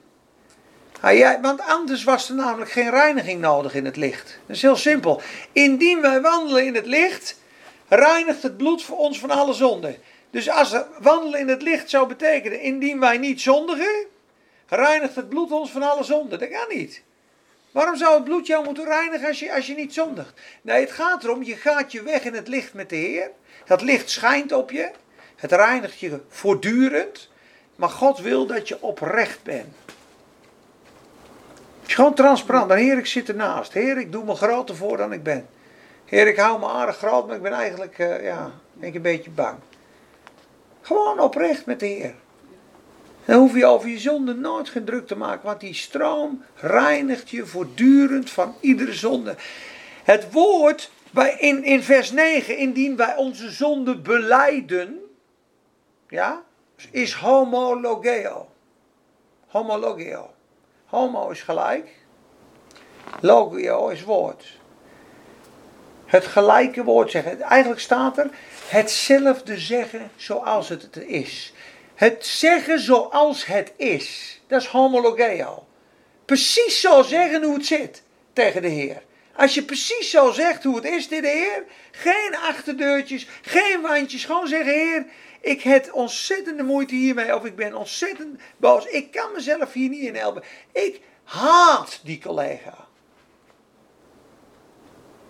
Want anders was er namelijk geen reiniging nodig in het licht. Dat is heel simpel. Indien wij wandelen in het licht, reinigt het bloed voor ons van alle zonde. Dus als wandelen in het licht zou betekenen, indien wij niet zondigen, reinigt het bloed ons van alle zonde. Dat kan niet. Waarom zou het bloed jou moeten reinigen als je, als je niet zondigt? Nee, het gaat erom, je gaat je weg in het licht met de Heer. Dat licht schijnt op je. Het reinigt je voortdurend. Maar God wil dat je oprecht bent. Het gewoon transparant. Dan Heer, ik zit ernaast. Heer, ik doe me groter voor dan ik ben. Heer, ik hou me aardig groot, maar ik ben eigenlijk uh, ja, denk een beetje bang. Gewoon oprecht met de Heer. Dan hoef je over je zonde nooit geen druk te maken, want die stroom reinigt je voortdurend van iedere zonde. Het woord bij, in, in vers 9, indien wij onze zonde beleiden, ja, is homologeo. Homologeo. Homo is gelijk, logio is woord het gelijke woord zeggen. Eigenlijk staat er hetzelfde zeggen zoals het is. Het zeggen zoals het is. Dat is homologeo. Precies zo zeggen hoe het zit tegen de Heer. Als je precies zo zegt hoe het is, dit Heer. Geen achterdeurtjes, geen wandjes. Gewoon zeggen, Heer, ik heb ontzettende moeite hiermee. Of ik ben ontzettend boos. Ik kan mezelf hier niet in helpen. Ik haat die collega.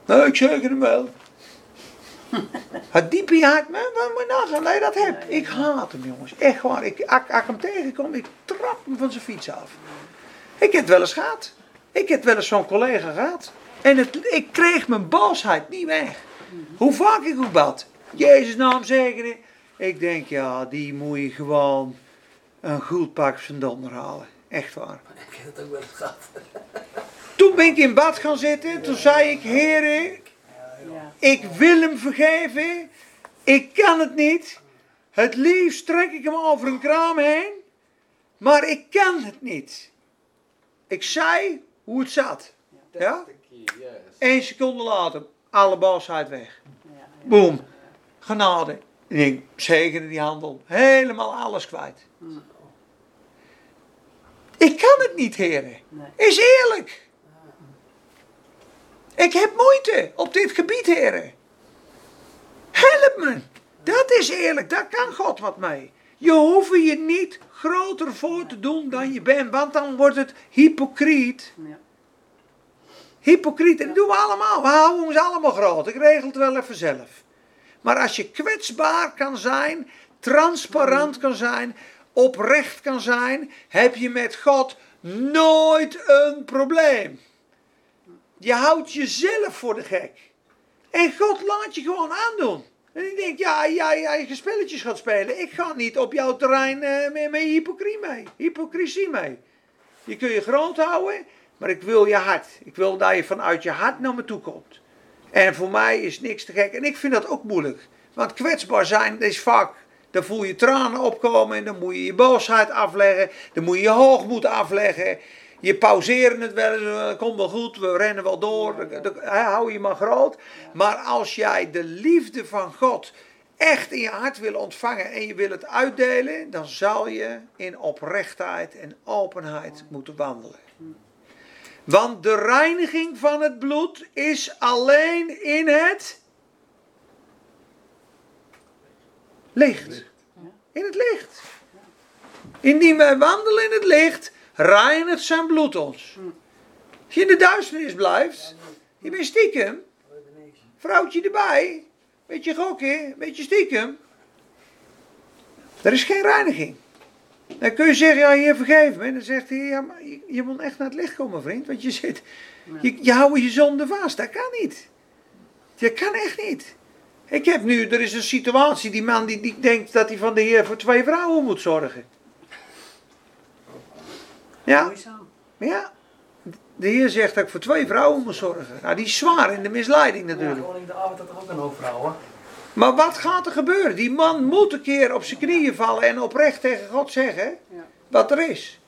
Nou, ik zeg hem wel. Het diep in je hart, man, wat moet je nagaan dat je dat hebt? Ik haat hem, jongens. Echt waar. Ik, als, ik hem tegenkom, ik trap hem van zijn fiets af. Ik heb het wel eens gehad. Ik heb wel eens zo'n collega gehad. En het, ik kreeg mijn boosheid niet weg. Hoe vaak ik ook bad. Jezus naam zegenen. Ik denk, ja, die moet je gewoon een goed pak zijn donder halen. Echt waar. Ik heb het ook wel eens gehad. Toen ben ik in bad gaan zitten. Toen zei ik, heren, ik wil hem vergeven. Ik kan het niet. Het liefst trek ik hem over een kraam heen. Maar ik kan het niet. Ik zei hoe het zat. Ja? Eén seconde later, alle boosheid weg. Boom. Genade. Ik denk, zegene die handel. Helemaal alles kwijt. Ik kan het niet, heren. Is eerlijk. Ik heb moeite op dit gebied, heren. Help me. Dat is eerlijk. Daar kan God wat mee. Je hoeft je niet groter voor te doen dan je bent. Want dan wordt het hypocriet. Ja. Hypocriet. En dat doen we allemaal. We houden ons allemaal groot. Ik regel het wel even zelf. Maar als je kwetsbaar kan zijn, transparant kan zijn, oprecht kan zijn, heb je met God nooit een probleem. Je houdt jezelf voor de gek. En God laat je gewoon aandoen. En ik denk, ja, jij ja, je spelletjes gaat spelen. Ik ga niet op jouw terrein eh, met, met hypocrisie mee. Hypocrisie mee. Je kun je groot houden, maar ik wil je hart. Ik wil dat je vanuit je hart naar me toe komt. En voor mij is niks te gek. En ik vind dat ook moeilijk. Want kwetsbaar zijn is vaak. Dan voel je tranen opkomen. En dan moet je je boosheid afleggen. Dan moet je je hoogmoed afleggen. Je pauzeren het wel eens. eh, Komt wel goed. We rennen wel door. Hou je maar groot. Maar als jij de liefde van God echt in je hart wil ontvangen. En je wil het uitdelen. Dan zal je in oprechtheid en openheid moeten wandelen. Want de reiniging van het bloed is alleen in het licht. In het licht. Indien wij wandelen in het licht, reinigt zijn bloed ons. Als je in de duisternis blijft, je bent stiekem, vrouwtje erbij, beetje gokken, beetje stiekem. Er is geen reiniging. Dan kun je zeggen, ja, hier vergeef me. En dan zegt hij, ja, maar je, je moet echt naar het licht komen, vriend. Want je zit, je, je houdt je zonde vast. Dat kan niet. Dat kan echt niet. Ik heb nu, er is een situatie, die man die, die denkt dat hij van de Heer voor twee vrouwen moet zorgen. Ja, ja. De Heer zegt dat ik voor twee vrouwen moet zorgen. Nou, die is zwaar in de misleiding Ja, natuurlijk. gewoon in de avond had er ook een hoop vrouwen. Maar wat gaat er gebeuren? Die man moet een keer op zijn knieën vallen en oprecht tegen God zeggen Ja. wat er is.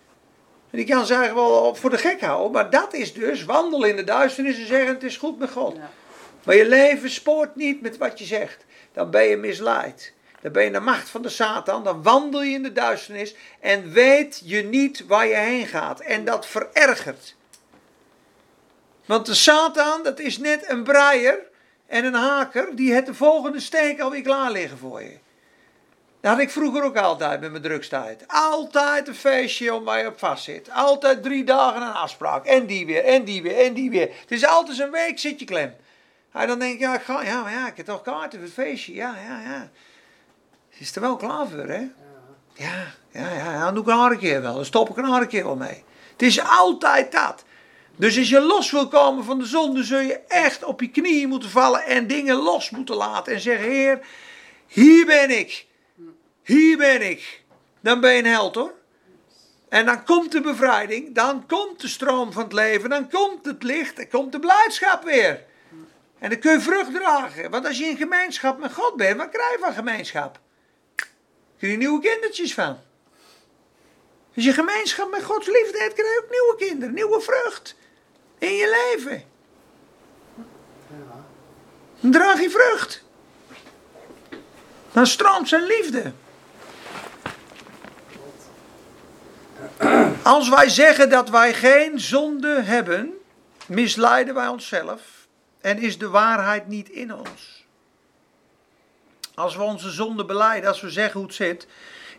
En die kan ze eigenlijk wel voor de gek houden, maar dat is dus wandelen in de duisternis en zeggen het is goed met God. Ja. Maar je leven spoort niet met wat je zegt. Dan ben je misleid. Dan ben je de macht van de Satan. Dan wandel je in de duisternis en weet je niet waar je heen gaat. En dat verergert. Want de Satan, dat is net een braaier en een haker. Die heeft de volgende steek alweer klaar liggen voor je. Dat had ik vroeger ook altijd met mijn drugstijd. Altijd een feestje om je op vast zit. Altijd drie dagen een afspraak. En die weer, en die weer, en die weer. Het is altijd een week zit je klem. En dan denk je, ja, ik ga, ja, maar ja, ik heb toch kaarten voor het feestje. Ja, ja, ja. Ze is er wel klaar voor, hè? Ja, ja, ja, dan doe ik een andere keer wel. Dan stop ik een andere keer wel mee. Het is altijd dat. Dus als je los wil komen van de zonde, zul je echt op je knieën moeten vallen en dingen los moeten laten. En zeggen, Heer, hier ben ik. Hier ben ik. Dan ben je een held hoor. En dan komt de bevrijding, dan komt de stroom van het leven, dan komt het licht, dan komt de blijdschap weer. En dan kun je vrucht dragen. Want als je in gemeenschap met God bent, wat krijg je van gemeenschap? Kun je nieuwe kindertjes van. Als je gemeenschap met Gods liefde hebt, krijg je ook nieuwe kinderen, nieuwe vrucht. In je leven. Dan draag je vrucht. Dan stroomt zijn liefde. Als wij zeggen dat wij geen zonde hebben, misleiden wij onszelf en is de waarheid niet in ons. Als we onze zonde beleiden, als we zeggen hoe het zit,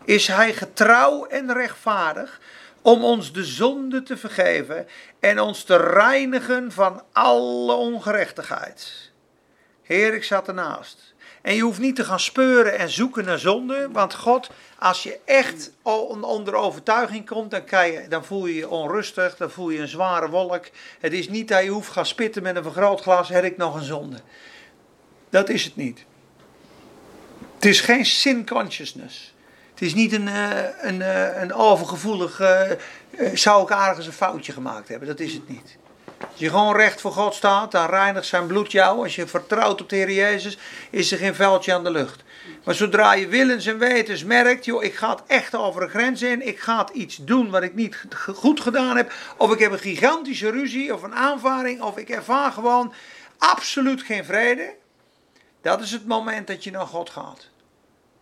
is Hij getrouw en rechtvaardig om ons de zonde te vergeven en ons te reinigen van alle ongerechtigheid. Heer, ik zat ernaast. En je hoeft niet te gaan speuren en zoeken naar zonde, want God, als je echt onder overtuiging komt, dan, je, dan voel je je onrustig, dan voel je een zware wolk. Het is niet dat je hoeft gaan spitten met een vergrootglas, heb ik nog een zonde. Dat is het niet. Het is geen sin consciousness. Het is niet een, eh, een, eh, een overgevoelig, uh, zou ik ergens een foutje gemaakt hebben. Dat is het niet. Als je gewoon recht voor God staat, dan reinigt zijn bloed jou. Als je vertrouwt op de Heer Jezus, is er geen veldje aan de lucht. Maar zodra je willens en wetens merkt, joh, ik ga het echt over een grens in. Ik ga iets doen wat ik niet goed gedaan heb. Of ik heb een gigantische ruzie of een aanvaring. Of ik ervaar gewoon absoluut geen vrede. Dat is het moment dat je naar God gaat.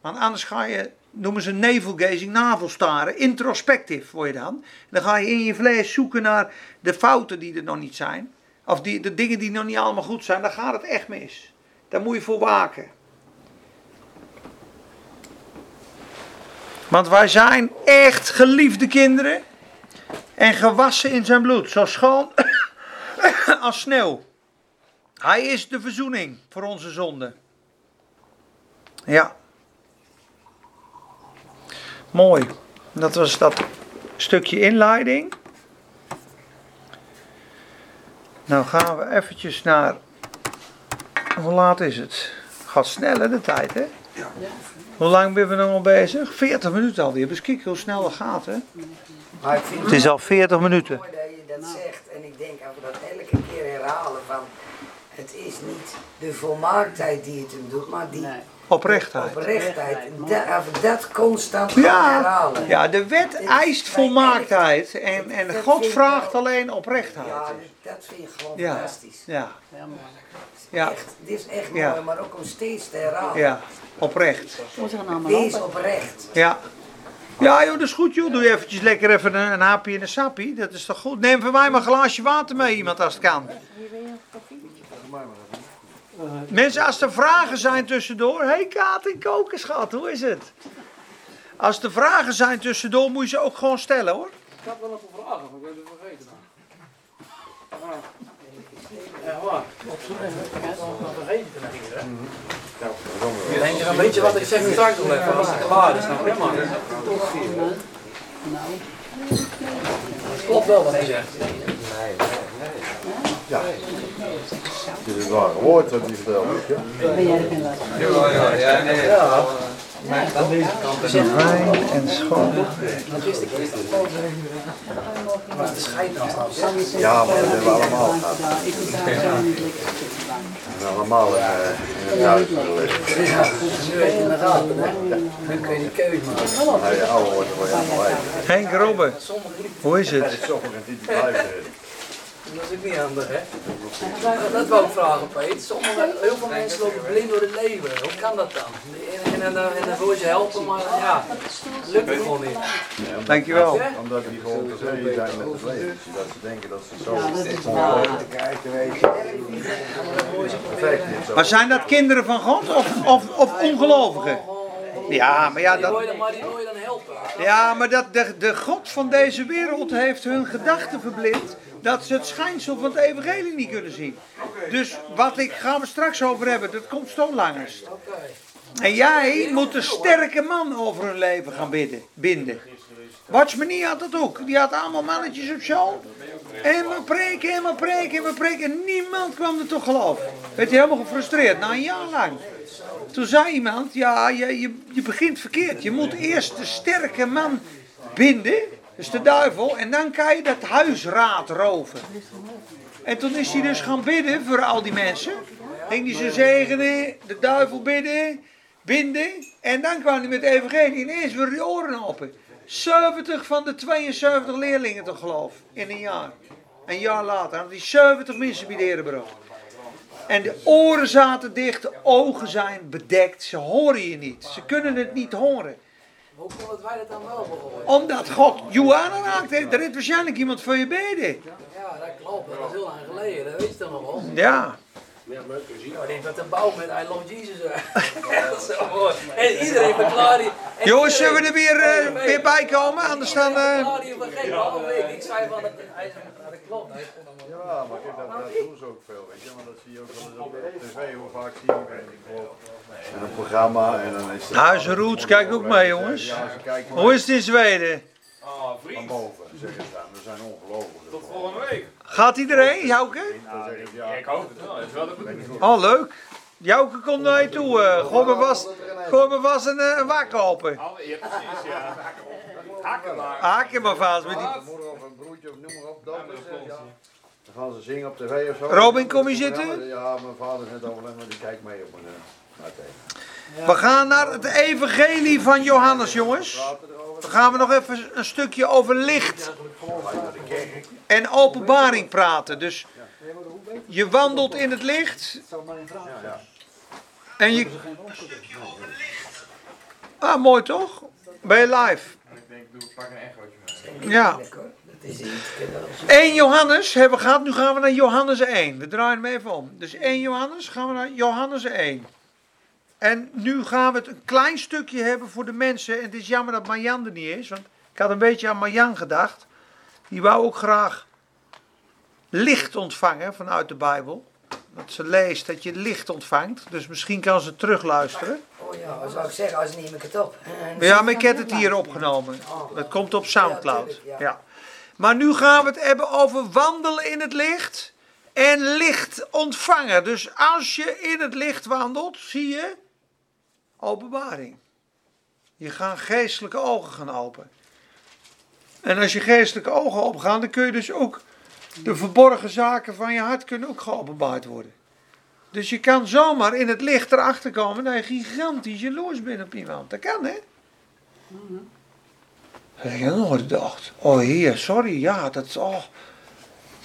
Want anders ga je, noemen ze navelgazing, navelstaren, introspectief word je dan. Dan ga je in je vlees zoeken naar de fouten die er nog niet zijn. Of die, de dingen die nog niet allemaal goed zijn, dan gaat het echt mis. Daar moet je voor waken. Want wij zijn echt geliefde kinderen en gewassen in zijn bloed, zo schoon [COUGHS] als sneeuw. Hij is de verzoening voor onze zonden. Ja. Mooi. Dat was dat stukje inleiding. Nou gaan we eventjes naar. Hoe laat is het? Gaat sneller de tijd, hè? Ja. Hoe lang ben we nog al bezig? 40 minuten alweer. Dus kijk hoe snel het gaat, hè? Maar ik vind het is al 40 minuten. Mooi dat je dat zegt. En ik denk, als we dat elke keer herhalen, van het is niet de volmaaktheid die het hem doet, maar die Oprechtheid. Oprechtheid. Dat, dat constant ja, herhalen. Ja, de wet eist volmaaktheid. En, en God vraagt alleen oprechtheid. Ja, dat vind ik gewoon fantastisch. Ja. Ja. Echt, dit is echt mooi, maar ook om steeds te herhalen. Ja, oprecht. Wees oprecht. Ja. Ja joh, dat is goed joh. Doe je eventjes lekker even een, een hapje en een sappie. Dat is toch goed. Neem voor mij maar een glaasje water mee iemand als het kan. Mensen, als er vragen zijn tussendoor. Hé hey Kaat en koken, schat, hoe is het? Als er vragen zijn tussendoor, moet je ze ook gewoon stellen hoor. Ik had wel een vragen, maar ik ben het vergeten. Ja, waar? Op zoek vergeten te hè? Je denkt een beetje wat ik zeg straks nog even, als het klaar is, nou prima. Nou. Klopt wel wat hij zegt. Nee, nee, nee. Ja. Dit is waar woord wat hij vertelde. Ja, ja, ja. ja, nee. ja. Maar aan deze kant Wijn en schoon. Dat Ja, maar dat hebben we allemaal gehad. En allemaal uh, in het huis geleefd. Ja, nu weet je inderdaad. Nu kun je die keuze maken. Wordt, Henk Robben, hoe is het? Sommigen die blijven dat is ook niet handig, hè? Dat wou ik vragen, Peet. Sommige, heel veel mensen lopen blind door het leven. Hoe kan dat dan? En, en, en, dan wil je helpen, maar ja, lukt het gewoon niet. Dankjewel. Omdat die gewoon tevreden zijn met het leven. Dat ze denken dat ze zo ja, Maar zijn dat kinderen van God of, of, of ongelovigen? Ja, maar ja, dat... Maar die wil je dan helpen. Ja, maar dat, de, de God van deze wereld heeft hun gedachten verblind dat ze het schijnsel van het evangelie niet kunnen zien. Dus wat ik gaan we straks over hebben, dat komt zo langers. En jij moet een sterke man over hun leven gaan bidden, binden. Watchmanie had dat ook. Die had allemaal mannetjes op show. En we preken en we preken en we preken. En niemand kwam er toch geloof. Werd hij helemaal gefrustreerd, na een jaar lang. Toen zei iemand, ja, je, je, je begint verkeerd. Je moet eerst de sterke man binden. Dus de duivel. En dan kan je dat huisraad roven. En toen is hij dus gaan bidden voor al die mensen. Ging hij ze zegenen, de duivel bidden, binden. En dan kwam hij met de evangelie. Ineens weer die oren open. 70 van de 72 leerlingen te geloof. In een jaar. Een jaar later had hij 70 mensen bij de En de oren zaten dicht, de ogen zijn bedekt. Ze horen je niet. Ze kunnen het niet horen. Hoe kon wij dat dan wel Omdat God Johanna raakt heeft. Er is waarschijnlijk iemand voor je beden. Ja, dat klopt. Dat is heel lang geleden, dat weet je toch nog wel? Ja. Ja, leuk te zien. Ja, ik denk dat een bouw met I love Jesus. [LAUGHS] dat is zo mooi. En iedereen verklaart die. en Jongens, zullen we er weer, eh, weer bij komen? Anders dan... iedereen eh, verklaart die van geen halve Ik zei van dat hij het klopt. Hij Ja, maar kijk, dat, dat doen ze ook veel, weet je. Maar dat zie je ook wel eens op tv, hoe vaak zie je geloof. En een programma en dan is het... Huis Roots, kijk ook mee, jongens. Hoe is het in Zweden? Ah, van vriend. boven, zeggen ze dan. We zijn ongelooflijk. Tot volgende week. Gaat iedereen, Jouke? Ja, Ik hoop het wel. Het is wel de bedoeling. Oh, leuk. Jouke komt naar je toe. eh. Gooi me vast, gooi me vast een, eh, een wak open. Alle- Ja, precies, ja. Hakken maar. Haak je maar vast met die... een moeder of een broertje of noem maar op, dood is, ja. Gaan ze zingen op tv of zo. Robin, kom je zitten? Ja, mijn vader is net overlegd, maar die kijkt mee op mijn... uh, naar tv. We gaan naar het evangelie van Johannes, jongens. Dan gaan we nog even een stukje over licht en openbaring praten. Dus je wandelt in het licht en je... Ah, mooi toch? Ben je live? Ik denk, doe, pak een echootje mee. Ja. Dat is iets. 1 Johannes hebben we gehad, nu gaan we naar Johannes 1. We draaien hem even om. Dus 1 Johannes, gaan we naar Johannes 1. En nu gaan we het een klein stukje hebben voor de mensen. En het is jammer dat Marjan er niet is, want ik had een beetje aan Marjan gedacht. Die wou ook graag licht ontvangen vanuit de Bijbel. Dat ze leest dat je licht ontvangt. Dus misschien kan ze terugluisteren. Oh ja, wat zou ik zeggen, als neem ik het op. Ja, maar ik heb het hier opgenomen. Het komt op Soundcloud. ja. Maar nu gaan we het hebben over wandelen in het licht en licht ontvangen. Dus als je in het licht wandelt, zie je openbaring. Je gaat geestelijke ogen gaan open. En als je geestelijke ogen open gaan, dan kun je dus ook de verborgen zaken van je hart kunnen ook geopenbaard worden. Dus je kan zomaar in het licht erachter komen dat je gigantisch jaloers bent op iemand. Dat kan, hè? Dat heb ik gedacht. Oh heer, sorry, ja, dat is... Oh.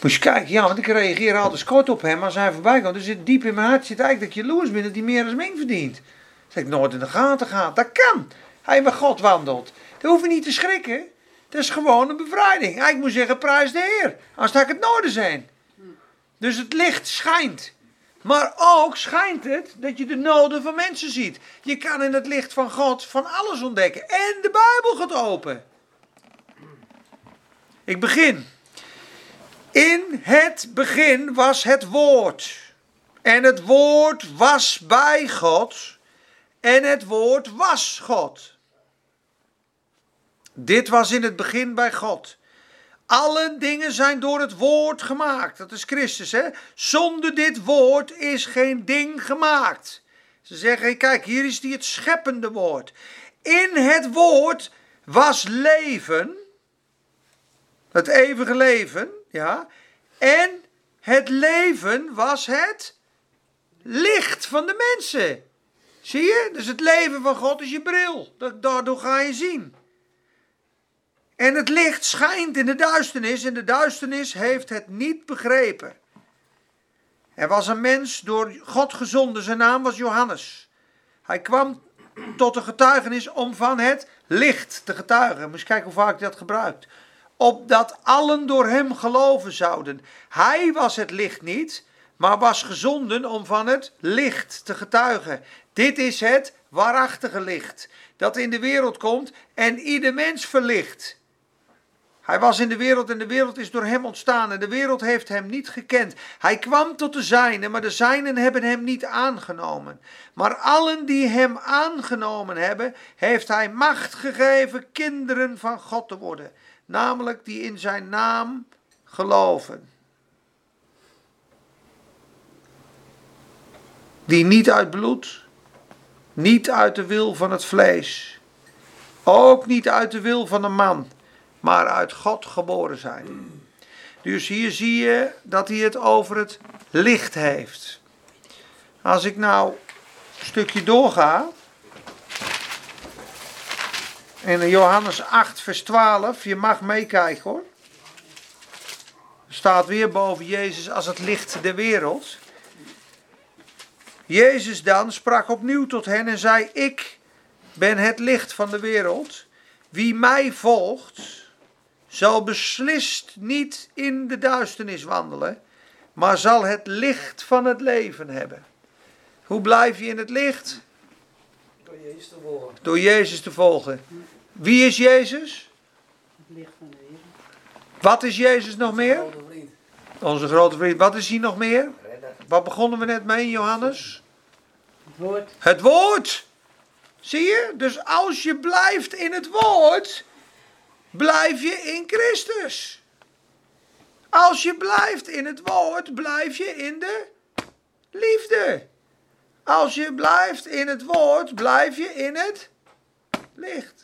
Moest je kijken, ja, want ik reageer altijd kort op hem als hij voorbij komt. Dus zit diep in mijn hart zit eigenlijk dat je jaloers bent dat hij meer dan Ming verdient. Dat ik nooit in de gaten gehad. Dat kan. Hij met God wandelt. Daar hoef je niet te schrikken. Dat is gewoon een bevrijding. Ik moet zeggen, prijs de Heer. Had ik het noorden zijn. Dus het licht schijnt. Maar ook schijnt het dat je de noden van mensen ziet. Je kan in het licht van God van alles ontdekken. En de Bijbel gaat open. Ik begin. In het begin was het woord. En het woord was bij God. En het woord was God. Dit was in het begin bij God. Alle dingen zijn door het woord gemaakt. Dat is Christus, hè? Zonder dit woord is geen ding gemaakt. Ze zeggen, kijk, hier is die het scheppende woord. In het woord was leven. Het eeuwige leven, ja. En het leven was het licht van de mensen. Zie je? Dus het leven van God is je bril. Daardoor ga je zien. En het licht schijnt in de duisternis en de duisternis heeft het niet begrepen. Er was een mens door God gezonden, zijn naam was Johannes. Hij kwam tot een getuigenis om van het licht te getuigen. Moet je kijken hoe vaak hij dat gebruikt. Opdat allen door hem geloven zouden. Hij was het licht niet, maar was gezonden om van het licht te getuigen. Dit is het waarachtige licht, dat in de wereld komt en ieder mens verlicht. Hij was in de wereld en de wereld is door hem ontstaan en de wereld heeft hem niet gekend. Hij kwam tot de zijnen, maar de zijnen hebben hem niet aangenomen. Maar allen die hem aangenomen hebben, heeft hij macht gegeven kinderen van God te worden. Namelijk die in zijn naam geloven. Die niet uit bloed, niet uit de wil van het vlees, ook niet uit de wil van een man maar uit God geboren zijn. Dus hier zie je dat hij het over het licht heeft. Als ik nou een stukje doorga. In Johannes 8, vers 12, je mag meekijken hoor. Staat weer boven Jezus als het licht der wereld. Jezus dan sprak opnieuw tot hen en zei: Ik ben het licht van de wereld. Wie mij volgt, zal beslist niet in de duisternis wandelen, maar zal het licht van het leven hebben. Hoe blijf je in het licht? Door Jezus te volgen. Door Jezus te volgen. Wie is Jezus? Het licht van de wereld. Wat is Jezus nog meer? Grote vriend. Onze grote vriend. Wat is hij nog meer? Redder. Wat begonnen we net mee, Johannes? Het woord. Het woord. Zie je? Dus als je blijft in het woord, blijf je in Christus. Als je blijft in het woord, blijf je in de liefde. Als je blijft in het woord, blijf je in het licht.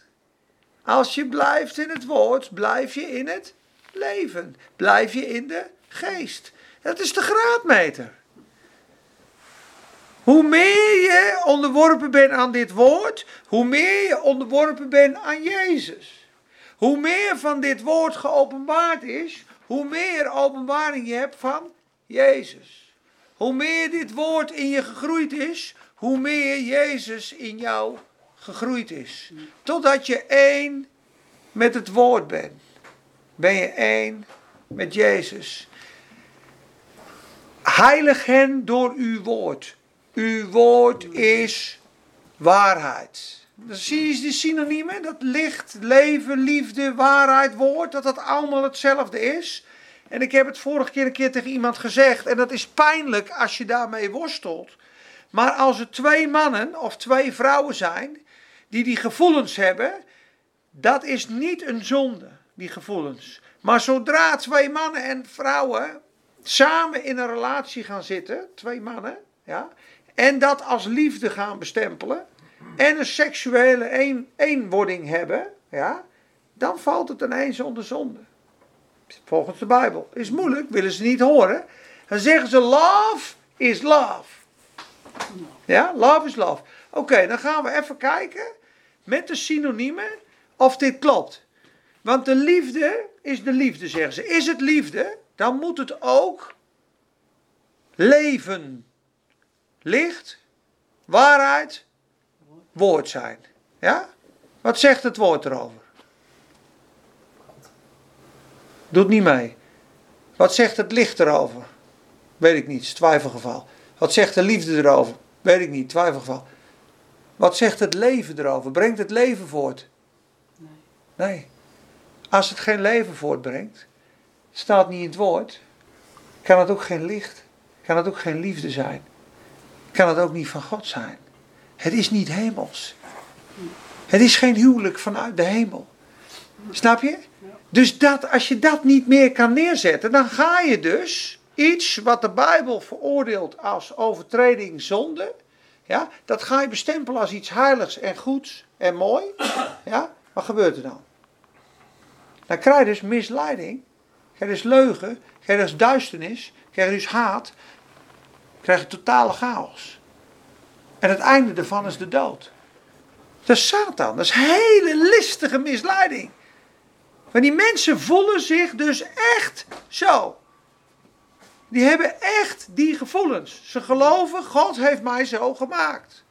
Als je blijft in het woord, blijf je in het leven. Blijf je in de geest. Dat is de graadmeter. Hoe meer je onderworpen bent aan dit woord, hoe meer je onderworpen bent aan Jezus. Hoe meer van dit woord geopenbaard is, hoe meer openbaring je hebt van Jezus. Hoe meer dit woord in je gegroeid is, hoe meer Jezus in jou gegroeid is. Totdat je één met het woord bent. Ben je één met Jezus. Heilig hen door uw woord. Uw woord is waarheid. Dan zie je de synoniemen, dat licht, leven, liefde, waarheid, woord, dat dat allemaal hetzelfde is. En ik heb het vorige keer een keer tegen iemand gezegd, en dat is pijnlijk als je daarmee worstelt. Maar als er twee mannen of twee vrouwen zijn die die gevoelens hebben, dat is niet een zonde, die gevoelens. Maar zodra twee mannen en vrouwen samen in een relatie gaan zitten, twee mannen, ja, en dat als liefde gaan bestempelen, en een seksuele een, eenwording hebben, ja, dan valt het ineens onder zonde. Volgens de Bijbel. Is moeilijk, willen ze niet horen. Dan zeggen ze love is love. Ja, love is love. Oké, dan gaan we even kijken met de synoniemen of dit klopt. Want de liefde is de liefde, zeggen ze. Is het liefde, dan moet het ook leven, licht, waarheid, woord zijn. Ja? Wat zegt het woord erover? Doet niet mee. Wat zegt het licht erover? Weet ik niet, twijfelgeval. Wat zegt de liefde erover? Weet ik niet, twijfelgeval. Wat zegt het leven erover? Brengt het leven voort? Nee. Nee. Als het geen leven voortbrengt, staat niet in het woord, kan het ook geen licht, kan het ook geen liefde zijn. Kan het ook niet van God zijn. Het is niet hemels. Het is geen huwelijk vanuit de hemel. Snap je? Dus dat, als je dat niet meer kan neerzetten, dan ga je dus iets wat de Bijbel veroordeelt als overtreding zonde, ja, dat ga je bestempelen als iets heiligs en goeds en mooi. Ja, wat gebeurt er dan? Dan krijg je dus misleiding, krijg je dus leugen, krijg je dus duisternis, krijg je dus haat, krijg je totale chaos. En het einde daarvan is de dood. Dat is Satan, dat is hele listige misleiding. Maar die mensen voelen zich dus echt zo. Die hebben echt die gevoelens. Ze geloven, God heeft mij zo gemaakt.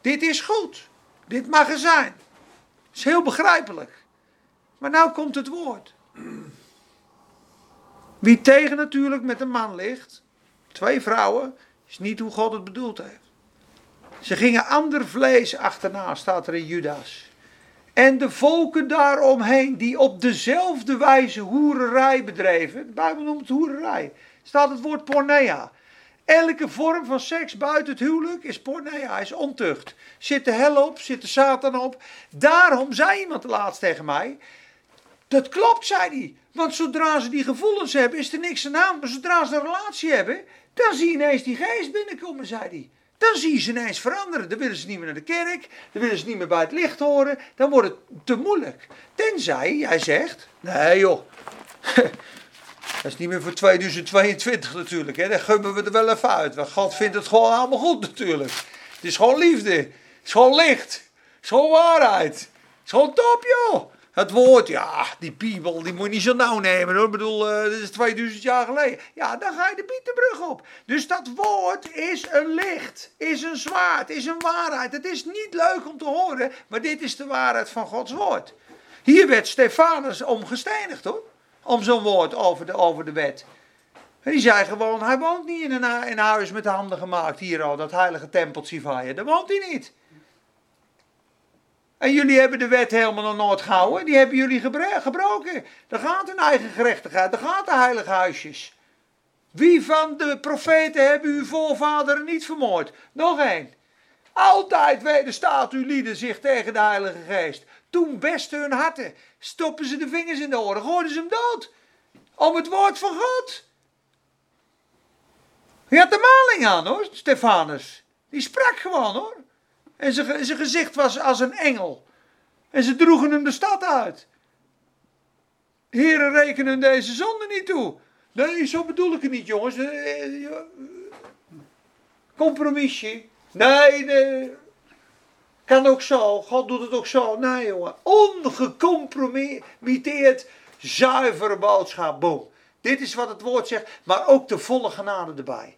Dit is goed. Dit mag er zijn. Is heel begrijpelijk. Maar nou komt het woord. Wie tegen natuurlijk met een man ligt, twee vrouwen, is niet hoe God het bedoeld heeft. Ze gingen ander vlees achterna, staat er in Judas. En de volken daaromheen, die op dezelfde wijze hoererij bedreven. De Bijbel noemt het hoererij. Staat het woord pornea. Elke vorm van seks buiten het huwelijk is pornea, is ontucht. Zit de hel op, zit de Satan op. Daarom zei iemand laatst tegen mij. Dat klopt, zei hij. Want zodra ze die gevoelens hebben, is er niks aan de. Maar zodra ze een relatie hebben, dan zie je ineens die geest binnenkomen, zei hij. Dan zie je ze ineens veranderen. Dan willen ze niet meer naar de kerk. Dan willen ze niet meer bij het licht horen. Dan wordt het te moeilijk. Tenzij jij zegt: nee joh. [LAUGHS] Dat is niet meer voor 2022 natuurlijk. Hè. Dan gummen we er wel even uit. Want God vindt het gewoon allemaal goed natuurlijk. Het is gewoon liefde. Het is gewoon licht. Het is gewoon waarheid. Het is gewoon top joh. Het woord, ja, die Bijbel, die moet je niet zo nauw nemen hoor. Ik bedoel, uh, dit is 2000 jaar geleden. Ja, dan ga je de Bietenbrug op. Dus dat woord is een licht, is een zwaard, is een waarheid. Het is niet leuk om te horen, maar dit is de waarheid van Gods woord. Hier werd Stefanus omgestenigd hoor. Om zo'n woord over de, over de wet. Die zei gewoon, hij woont niet in een, in een huis met de handen gemaakt. Hier al, dat heilige tempeltje van je. Daar woont hij niet. En jullie hebben de wet helemaal nog nooit gehouden. Die hebben jullie gebroken. Daar gaat hun eigen gerechtigheid. Daar gaat de heilige huisjes. Wie van de profeten hebben uw voorvaderen niet vermoord? Nog één. Altijd wederstaat uw lieden zich tegen de Heilige Geest. Toen besten hun harten. Stoppen ze de vingers in de oren. Gooiden ze hem dood. Om het woord van God. Hij had de maling aan hoor, Stefanus. Die sprak gewoon hoor. En zijn, zijn gezicht was als een engel. En ze droegen hem de stad uit. Heren rekenen deze zonde niet toe. Nee, zo bedoel ik het niet, jongens. Eh, eh, ja, Compromisje. Nee, nee. Kan ook zo. God doet het ook zo. Nee, jongen. Ongecompromitteerd, zuivere boodschap. Boom. Dit is wat het woord zegt, maar ook de volle genade erbij.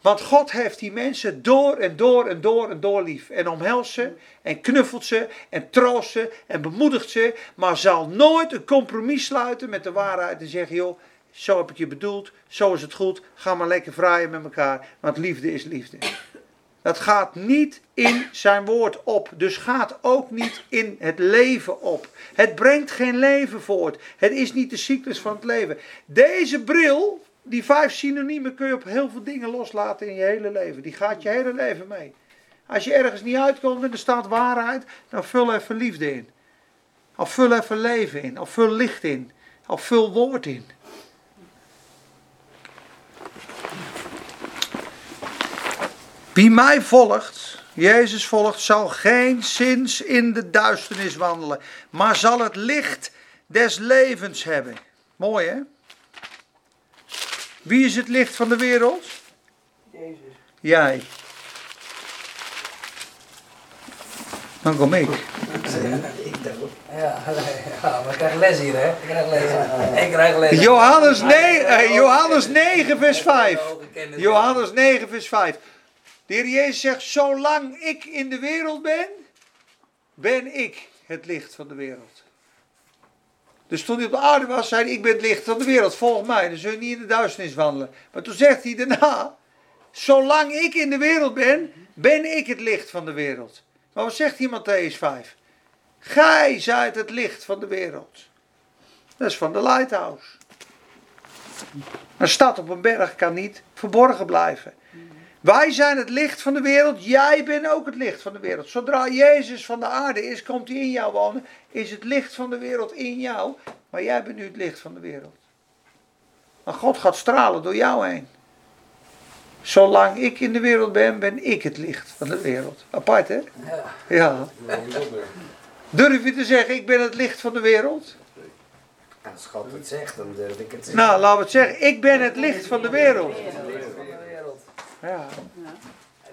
Want God heeft die mensen door en door en door en door lief. En omhelst ze en knuffelt ze en troost ze en bemoedigt ze. Maar zal nooit een compromis sluiten met de waarheid en zeggen: joh, zo heb ik je bedoeld, zo is het goed. Ga maar lekker vrijen met elkaar, want liefde is liefde. Dat gaat niet in zijn woord op. Dus gaat ook niet in het leven op. Het brengt geen leven voort. Het is niet de cyclus van het leven. Deze bril, die vijf synoniemen, kun je op heel veel dingen loslaten in je hele leven. Die gaat je hele leven mee. Als je ergens niet uitkomt en er staat waarheid, dan vul even liefde in. Of vul even leven in. Of vul licht in. Of vul woord in. Wie mij volgt, Jezus volgt, zal geen zins in de duisternis wandelen, maar zal het licht des levens hebben. Mooi hè? Wie is het licht van de wereld? Jezus. Jij. Dan kom ik. Ja, ja, maar ik krijg les hier, hè? Ik krijg les. Ik krijg les. Johannes, nee, eh, Johannes 9, vers 5. Johannes 9, vers 5. De Heer Jezus zegt, zolang ik in de wereld ben, ben ik het licht van de wereld. Dus toen hij op de aarde was, zei hij, ik ben het licht van de wereld, volg mij, dan zul je niet in de duisternis wandelen. Maar toen zegt hij daarna, zolang ik in de wereld ben, ben ik het licht van de wereld. Maar wat zegt in Matthäus 5? Gij zijt het licht van de wereld. Dat is van de lighthouse. Een stad op een berg kan niet verborgen blijven. Wij zijn het licht van de wereld. Jij bent ook het licht van de wereld. Zodra Jezus van de aarde is, komt hij in jou wonen. Is het licht van de wereld in jou. Maar jij bent nu het licht van de wereld. Maar God gaat stralen door jou heen. Zolang ik in de wereld ben, ben ik het licht van de wereld. Apart hè? Ja. Durf je te zeggen, ik ben het licht van de wereld? als God het zegt, dan durf ik het zeggen. Nou, laten we het zeggen, ik ben het licht van de wereld. Licht van de wereld. Ja.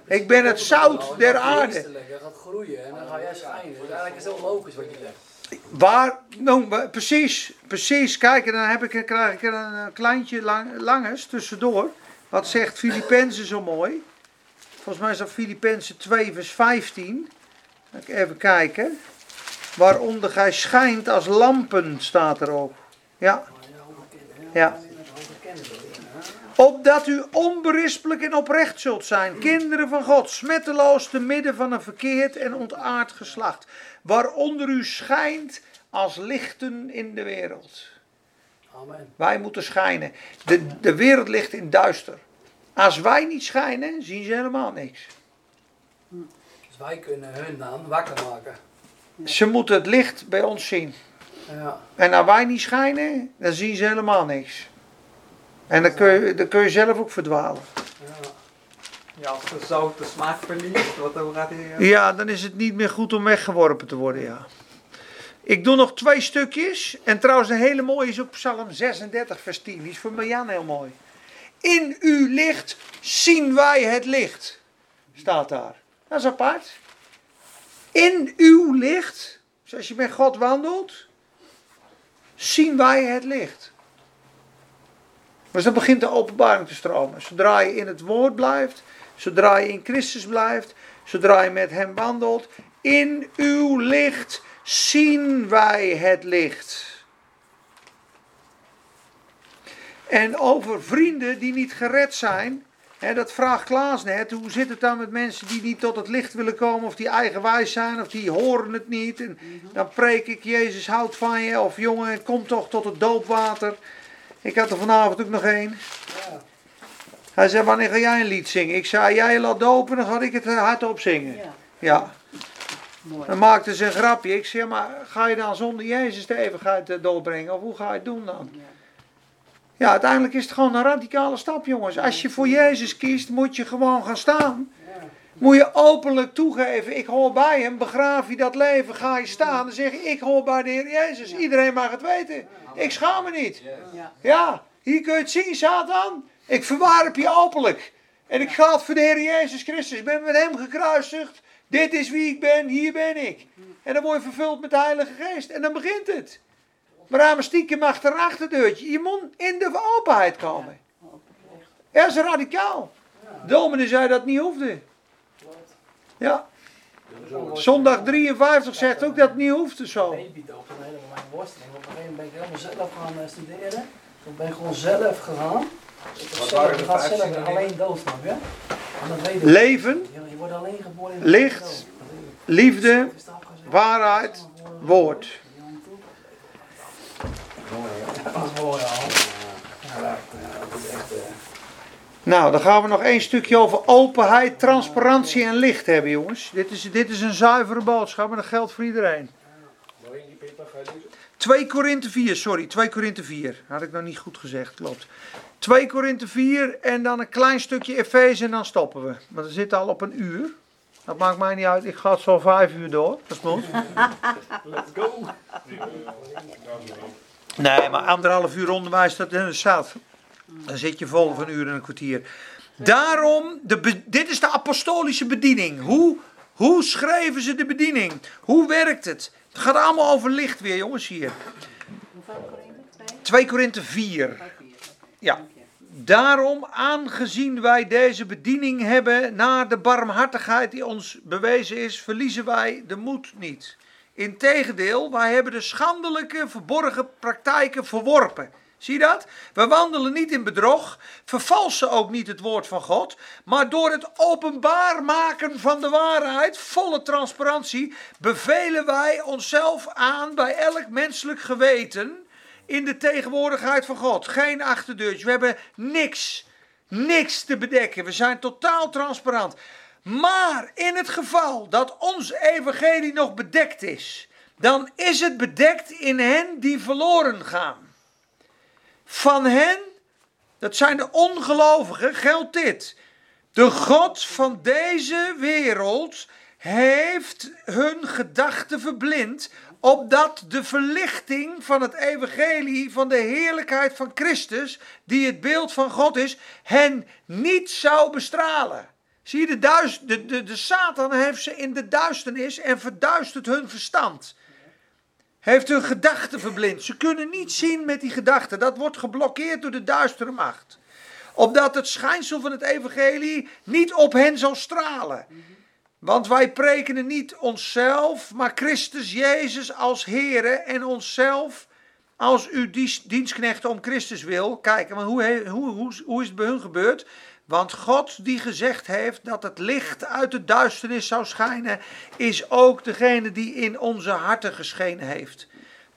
Ik ben het zout der aarde. Geestelijk, Dat gaat groeien en dan ga jij schijnen. Dus eigenlijk is het heel logisch wat je zegt. Waar, nou, precies, precies. Kijk, en dan heb ik, krijg ik er een kleintje lang, langes tussendoor. Wat zegt Filippenzen zo mooi? Volgens mij is dat Filippenzen 2 vers 15. Ga ik Even kijken. Waaronder gij schijnt als lampen, staat er ook. Ja. Ja. Opdat u onberispelijk en oprecht zult zijn, kinderen van God, smetteloos te midden van een verkeerd en ontaard geslacht, waaronder u schijnt als lichten in de wereld. Amen. Wij moeten schijnen. De, de wereld ligt in duister. Als wij niet schijnen, zien ze helemaal niks. Dus wij kunnen hun dan wakker maken. Ze moeten het licht bij ons zien. Ja. En als wij niet schijnen, dan zien ze helemaal niks. En dan kun je, dan kun je zelf ook verdwalen. ja. Ja, als de zout de smaak verliest, wat dan gaat hij... eh, Ja, dan is het niet meer goed om weggeworpen te worden, ja. Ik doe nog twee stukjes. En trouwens, een hele mooie is op Psalm 36, vers 10. Die is voor Marjan heel mooi. In uw licht zien wij het licht. Staat daar. Dat is apart. In uw licht, dus als je met God wandelt, zien wij het licht. Dus dan begint de openbaring te stromen. Zodra je in het woord blijft, zodra je in Christus blijft, zodra je met hem wandelt, in uw licht zien wij het licht. En over vrienden die niet gered zijn, hè, dat vraagt Klaas net. Hoe zit het dan met mensen die niet tot het licht willen komen, of die eigenwijs zijn, of die horen het niet? En dan preek ik, Jezus houdt van je, of jongen, kom toch tot het doopwater. Ik had er vanavond ook nog één. Hij zei, wanneer ga jij een lied zingen? Ik zei, jij laat dopen, dan ga ik het hardop zingen. Ja, Ja, mooi. dan maakte ze een grapje. Ik zei, maar ga je dan zonder Jezus de eeuwigheid eh, doorbrengen? Of hoe ga je het doen dan? Ja. Ja, uiteindelijk is het gewoon een radicale stap, jongens. Als je voor Jezus kiest, moet je gewoon gaan staan. Moet je openlijk toegeven, ik hoor bij hem, begraaf je dat leven, ga je staan. Dan zeg je, ik hoor bij de Heer Jezus. Iedereen mag het weten. Ik schaam me niet. Ja. Ja, hier kun je het zien, Satan. Ik verwarp je openlijk. En ik ga het voor de Heer Jezus Christus. Ik ben met hem gekruisigd. Dit is wie ik ben, hier ben ik. En dan word je vervuld met de Heilige Geest. En dan begint het. Maar aan stiekem achter een achterdeurtje. Je moet in de openheid komen. Ja, dat is radicaal. Dominee zei dat niet hoefde. Ja. Zondag 53 zegt ook dat het niet hoeft of zo. baby ook een helemaal mijn worsteling. Op een gegeven moment ben ik helemaal zelf gaan eh, studeren. Toen ben ik gewoon zelf gegaan. Ik Wat zelf, alleen dood, snap je? En dat weet ik. Leven, Ja, je wordt alleen geboren in Licht, ik. liefde, Ik waarheid, woord. Dat is mooi, ja. Dat, ja, dat is echt... eh, Nou, dan gaan we nog één stukje over openheid, transparantie en licht hebben, jongens. Dit is, dit is een zuivere boodschap, maar dat geldt voor iedereen. Nog één keer, Peter, ga je lezen? 2 Korinthe 4, sorry, 2 Korinthe 4. Had ik nog niet goed gezegd, klopt. 2 Korinthe 4 en dan een klein stukje Efeze en dan stoppen we. Want we zitten al op een uur. Dat maakt mij niet uit, ik ga het zo vijf uur door. Dat is goed. Let's go! Nee, maar anderhalf uur onderwijs, dat is zat. Dan zit je vol van een uur en een kwartier. Daarom, de dit is de apostolische bediening. Hoe, hoe schreven ze de bediening? Hoe werkt het? Het gaat allemaal over licht weer, jongens, hier. Hoeveel Korinthe? Twee? 2 Korinthe 4. Twee, vier. Oké, Ja. Daarom, aangezien wij deze bediening hebben naar de barmhartigheid die ons bewezen is, verliezen wij de moed niet. Integendeel, wij hebben de schandelijke verborgen praktijken verworpen. Zie je dat? We wandelen niet in bedrog, vervalsen ook niet het woord van God, maar door het openbaar maken van de waarheid, volle transparantie, bevelen wij onszelf aan bij elk menselijk geweten in de tegenwoordigheid van God. Geen achterdeurtje. We hebben niks, niks te bedekken. We zijn totaal transparant. Maar in het geval dat ons evangelie nog bedekt is, dan is het bedekt in hen die verloren gaan. Van hen, dat zijn de ongelovigen, geldt dit. De God van deze wereld heeft hun gedachten verblind, opdat de verlichting van het evangelie van de heerlijkheid van Christus, die het beeld van God is, hen niet zou bestralen. Zie je, de, duis, de, de, de Satan heeft ze in de duisternis en verduistert hun verstand. Heeft hun gedachten verblind. Ze kunnen niet zien met die gedachten. Dat wordt geblokkeerd door de duistere macht opdat het schijnsel van het evangelie niet op hen zal stralen. Want wij prekenen niet onszelf, maar Christus Jezus als Here en onszelf als uw dienstknechten om Christus wil. Kijk, maar hoe, hoe, hoe, hoe is het bij hun gebeurd? Want God die gezegd heeft dat het licht uit de duisternis zou schijnen, is ook degene die in onze harten geschenen heeft.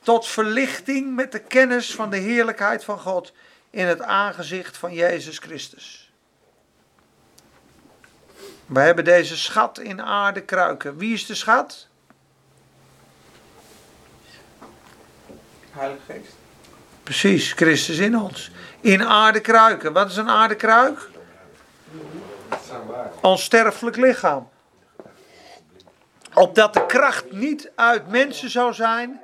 Tot verlichting met de kennis van de heerlijkheid van God in het aangezicht van Jezus Christus. We hebben deze schat in aarde kruiken. Wie is de schat? Heilige Geest. Precies, Christus in ons. In aarde kruiken. Wat is een aarde kruik? Onsterfelijk lichaam. Opdat de kracht niet uit mensen zou zijn,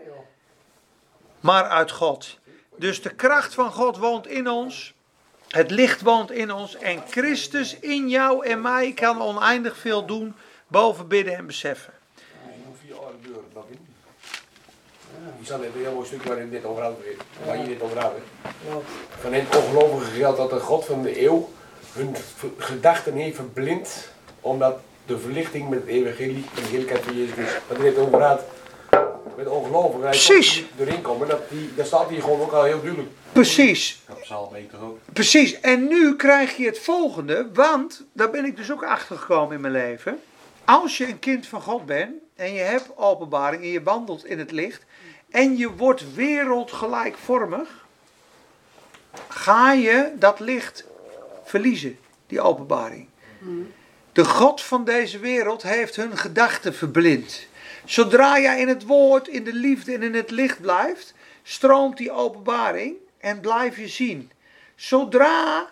maar uit God. Dus de kracht van God woont in ons. Het licht woont in ons. En Christus in jou en mij kan oneindig veel doen boven bidden en beseffen. Je even een heel mooi stukje waar je dit over waar je dit over. Van hen ongelovigen geldt dat de God van de eeuw hun gedachten heeft verblind, omdat de verlichting met het evangelie en de heerlijkheid van Jezus Christus. Wat hij het over had, met ongelovigen. Precies. Erin komen, dat, die, dat staat hier gewoon ook al heel duidelijk. Precies. Dat zal beter ook. Precies, en nu krijg je het volgende, want daar ben ik dus ook achter gekomen in mijn leven. Als je een kind van God bent en je hebt openbaring en je wandelt in het licht en je wordt wereldgelijkvormig, ga je dat licht verliezen, die openbaring. De God van deze wereld heeft hun gedachten verblind. Zodra jij in het woord, in de liefde en in het licht blijft, stroomt die openbaring en blijf je zien. Zodra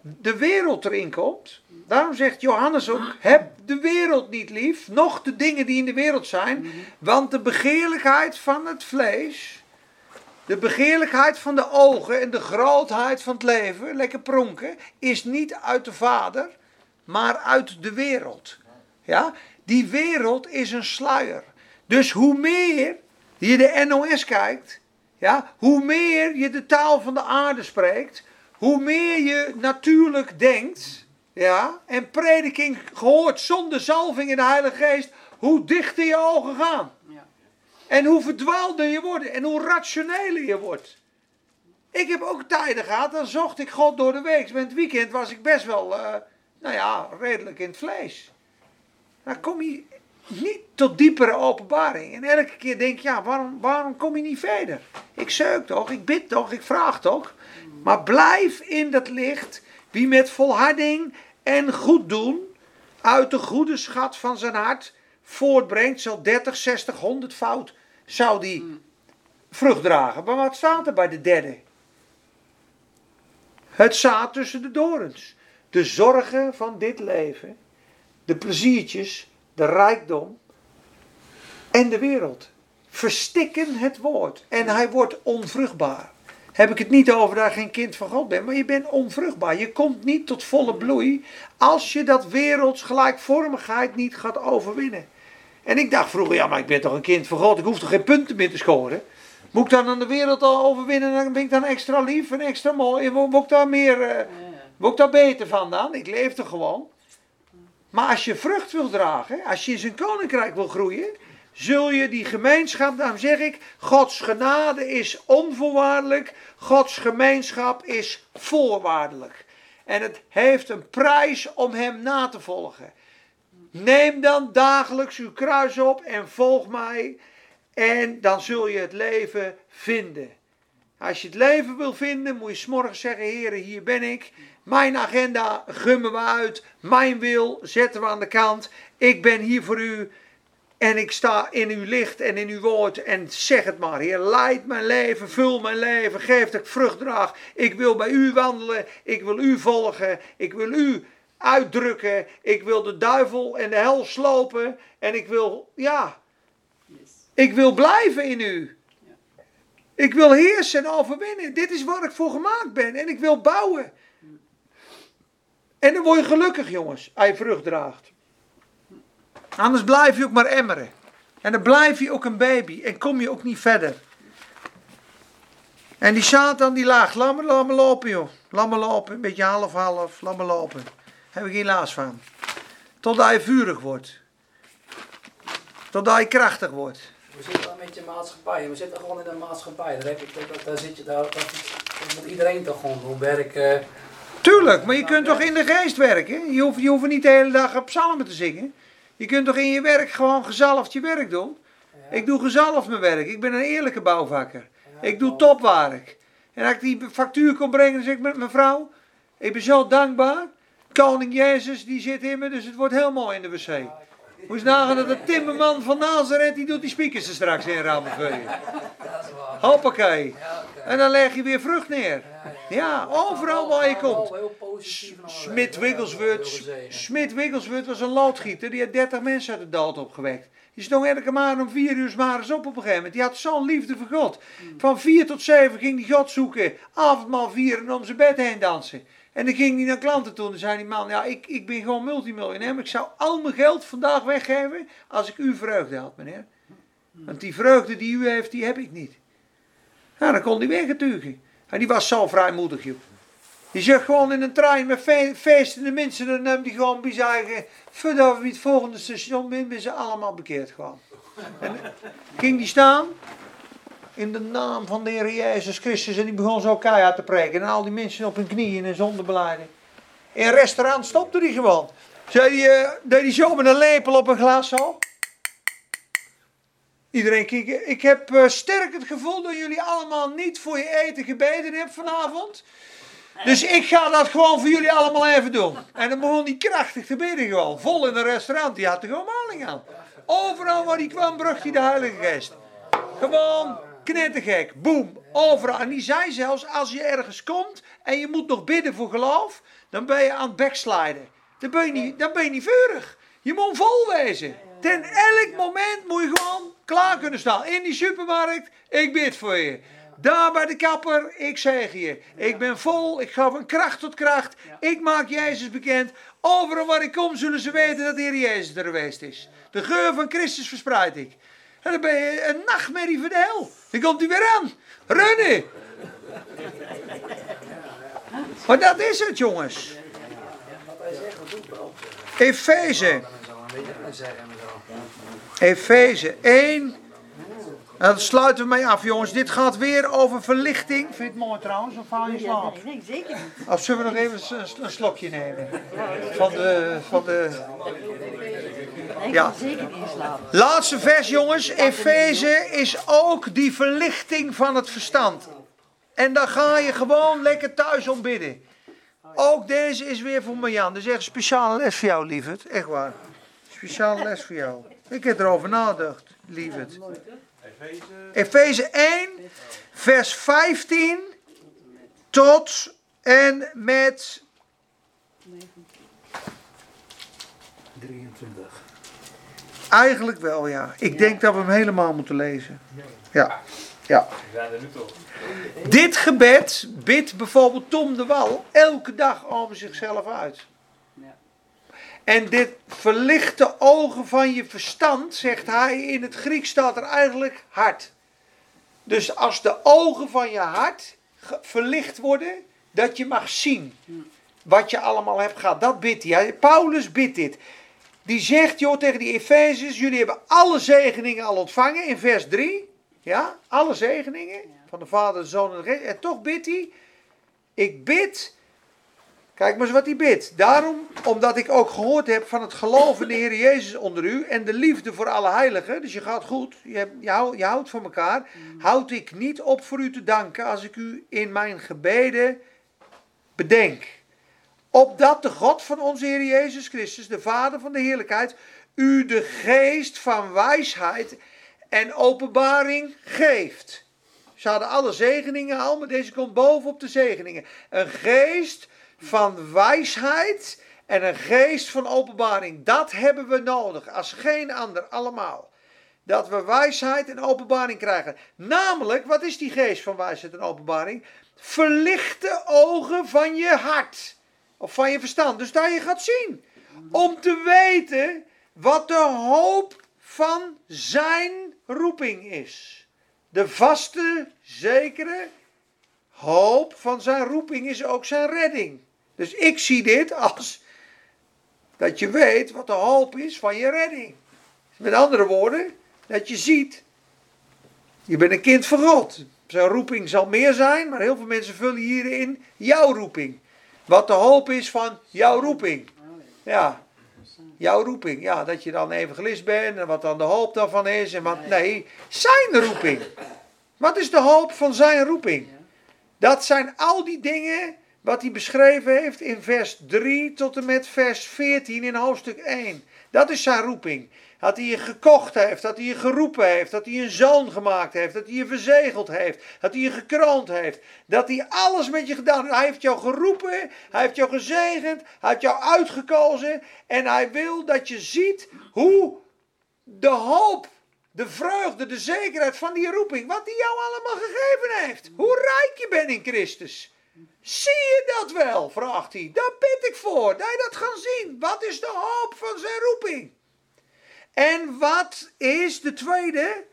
de wereld erin komt, daarom zegt Johannes ook: heb de wereld niet lief, noch de dingen die in de wereld zijn, want de begeerlijkheid van het vlees, de begeerlijkheid van de ogen en de grootheid van het leven, lekker pronken, is niet uit de Vader, maar uit de wereld. Ja? Die wereld is een sluier. Dus hoe meer je de NOS kijkt, ja, hoe meer je de taal van de aarde spreekt, hoe meer je natuurlijk denkt, ja, en prediking gehoord zonder zalving in de Heilige Geest, hoe dichter je ogen gaan. En hoe verdwaalder je wordt en hoe rationeler je wordt. Ik heb ook tijden gehad, dan zocht ik God door de week. Met het weekend was ik best wel, eh, nou ja, redelijk in het vlees. Dan kom je niet tot diepere openbaring. En elke keer denk je, ja, waarom, waarom kom je niet verder? Ik zeuk toch, ik bid toch, ik vraag toch. Maar blijf in dat licht, wie met volharding en goed doen uit de goede schat van zijn hart voortbrengt, zal 30, 60, 100 fout zou die vrucht dragen. Maar wat staat er bij de derde? Het zaad tussen de dorens. De zorgen van dit leven, de pleziertjes, de rijkdom en de wereld verstikken het woord. En hij wordt onvruchtbaar. Heb ik het niet over dat je geen kind van God bent, maar je bent onvruchtbaar. Je komt niet tot volle bloei als je dat werelds gelijkvormigheid niet gaat overwinnen. En ik dacht vroeger, ja, maar ik ben toch een kind van God, ik hoef toch geen punten meer te scoren. Moet ik dan aan de wereld al overwinnen, dan ben ik dan extra lief en extra mooi. Word ik daar meer, eh, word ik daar beter van dan? Ik leef er gewoon. Maar als je vrucht wil dragen, als je in zijn koninkrijk wil groeien, zul je die gemeenschap, daarom zeg ik, Gods genade is onvoorwaardelijk, Gods gemeenschap is voorwaardelijk. En het heeft een prijs om hem na te volgen. Neem dan dagelijks uw kruis op en volg mij. En dan zul je het leven vinden. Als je het leven wil vinden, moet je s'morgens zeggen: Heren, hier ben ik. Mijn agenda gummen we uit. Mijn wil zetten we aan de kant. Ik ben hier voor u. En ik sta in uw licht en in uw woord. En zeg het maar, Heer. Leid mijn leven, vul mijn leven. Geef dat ik. Ik wil bij u wandelen. Ik wil u volgen. Ik wil u uitdrukken. Ik wil de duivel en de hel slopen. En ik wil, ja, Yes. ik wil blijven in u. Ik wil heersen en overwinnen. Dit is waar ik voor gemaakt ben. En ik wil bouwen. En dan word je gelukkig, jongens, als je vrucht draagt. Anders blijf je ook maar emmeren. En dan blijf je ook een baby. En kom je ook niet verder. En die Satan die laagt. Laat me, laat me lopen, joh. Laat me lopen. Een beetje half-half. Laat me lopen. Heb ik geen last van. Totdat je vurig wordt. Totdat je krachtig wordt. We zitten dan met je maatschappij. We zitten gewoon in een maatschappij. Daar, heb ik, dat, daar zit je daar. Dat, dat moet iedereen toch gewoon doen. Werken. Tuurlijk, maar je kunt toch in de geest werken? Je hoeft, je hoeft niet de hele dag op psalmen te zingen. Je kunt toch in je werk gewoon gezalfd je werk doen? Ik doe gezalfd mijn werk. Ik ben een eerlijke bouwvakker. Ik doe topwerk. En als ik die factuur kom brengen, dan zeg ik met mevrouw, ik ben zo dankbaar. Koning Jezus, die zit in me, dus het wordt heel mooi in de wc. Moest nagaan dat de timmerman van Nazareth, die doet die speakers er straks in is waar. Hoppakee. En dan leg je weer vrucht neer. Ja, overal waar je komt. Smit heel Wigglesworth. Smit Wigglesworth was een loodgieter. Die had 30 mensen uit de dood opgewekt. Die stond elke maand om vier uur 's morgens op op een gegeven moment. Die had zo'n liefde voor God. Van vier tot zeven ging die God zoeken. Avondmaal vieren en om zijn bed heen dansen. En dan ging hij naar klanten toe en zei die man... Ja, ik, ik ben gewoon multimiljonair, ik zou al mijn geld vandaag weggeven... als ik uw vreugde had, meneer. Want die vreugde die u heeft, die heb ik niet. Nou, dan kon hij weggetuigen. En die was zo vrijmoedig, joh. Die zegt gewoon in een trein met fe feestende mensen, dan neemt hij gewoon bij zijn eigen, we het volgende station zijn, zijn ze allemaal bekeerd gewoon. En ging die staan, in de naam van de Heer Jezus Christus, en die begon zo keihard te preken. En al die mensen op hun knieën in zonde beleiden. In een restaurant stopte hij gewoon. Zei hij, uh, deed hij zo met een lepel op een glas zo. Iedereen keek. Ik heb uh, sterk het gevoel dat jullie allemaal niet voor je eten gebeden hebben vanavond. Dus ik ga dat gewoon voor jullie allemaal even doen. En dan begon hij krachtig te bidden gewoon. Vol in een restaurant. Die had er gewoon maling aan. Overal waar hij kwam bracht hij de Heilige Geest. Gewoon knettergek. Boom. Overal. En die zei zelfs als je ergens komt en je moet nog bidden voor geloof. Dan ben je aan het backsliden. Dan ben je niet, dan ben je niet vurig. Je moet vol wezen. Ten elk moment moet je gewoon klaar kunnen staan. In die supermarkt, ik bid voor je. Daar bij de kapper, ik zeg je. Ik ben vol, ik ga van kracht tot kracht. Ik maak Jezus bekend. Overal waar ik kom zullen ze weten dat de Heer Jezus er geweest is. De geur van Christus verspreid ik. Dan ben je een nachtmerrie voor de hel. Dan komt hij weer aan. Rennen. Maar dat is het jongens. Efeze. Efeze 1. En dat sluiten we mee af, jongens. Dit gaat weer over verlichting. Vind je het mooi trouwens? Of val je in slaap? Nee, nee, zeker niet. Of zullen we nog even een, een slokje nemen? Van de. Van de Ja. ja. zeker niet in slaap. laatste vers, jongens. Efeze is ook die verlichting van het verstand. En daar ga je gewoon lekker thuis om bidden. Ook deze is weer voor Marjan. Dus echt een speciale les voor jou, lieverd. Echt waar. Speciale les voor jou. Ik heb erover nagedacht, lieverd. Efeze 1, vers 15 tot en met 23. Eigenlijk wel, ja. Ik denk dat we hem helemaal moeten lezen. Ja, ja. We zijn er nu toch. Dit gebed bidt bijvoorbeeld Tom de Wal elke dag over zichzelf uit. En dit verlicht de ogen van je verstand, zegt hij. In het Grieks staat er eigenlijk hart. Dus als de ogen van je hart verlicht worden, dat je mag zien wat je allemaal hebt gehad. Dat bidt hij. Paulus bidt dit. Die zegt joh, tegen die Efezes, jullie hebben alle zegeningen al ontvangen in vers 3. Ja, alle zegeningen van de Vader, de Zoon en de Geest. En toch bidt hij, ik bid, kijk maar eens wat hij bidt. Daarom, omdat ik ook gehoord heb van het geloof in de Heer Jezus onder u en de liefde voor alle heiligen. Dus je gaat goed, je, je houdt van elkaar. Houd ik niet op voor u te danken als ik u in mijn gebeden bedenk. Opdat de God van onze Heer Jezus Christus, de Vader van de heerlijkheid, u de geest van wijsheid en openbaring geeft. Ze hadden alle zegeningen al, maar deze komt bovenop de zegeningen. Een geest van wijsheid en een geest van openbaring. Dat hebben we nodig, als geen ander, allemaal. Dat we wijsheid en openbaring krijgen. Namelijk, wat is die geest van wijsheid en openbaring? Verlichte ogen van je hart. Of van je verstand. Dus dat je gaat zien. Om te weten wat de hoop van zijn roeping is. De vaste, zekere hoop van zijn roeping is ook zijn redding. Dus ik zie dit als dat je weet wat de hoop is van je redding. Met andere woorden, dat je ziet, je bent een kind van God. Zijn roeping zal meer zijn, maar heel veel mensen vullen hierin jouw roeping. Wat de hoop is van jouw roeping. Ja, jouw roeping. Ja, dat je dan evangelist bent en wat dan de hoop daarvan is. En wat, nee, zijn roeping. Wat is de hoop van zijn roeping? Dat zijn al die dingen wat hij beschreven heeft in vers 3 tot en met vers 14 in hoofdstuk 1. Dat is zijn roeping. Dat hij je gekocht heeft, dat hij je geroepen heeft, dat hij je een zoon gemaakt heeft, dat hij je verzegeld heeft, dat hij je gekroond heeft, dat hij alles met je gedaan heeft. Hij heeft jou geroepen, hij heeft jou gezegend, hij heeft jou uitgekozen en hij wil dat je ziet hoe de hoop, de vreugde, de zekerheid van die roeping, wat hij jou allemaal gegeven heeft. Hoe rijk je bent in Christus. Zie je dat wel? vraagt hij. Daar bid ik voor, dat dat gaat zien. Wat is de hoop van zijn roeping? En wat is de tweede?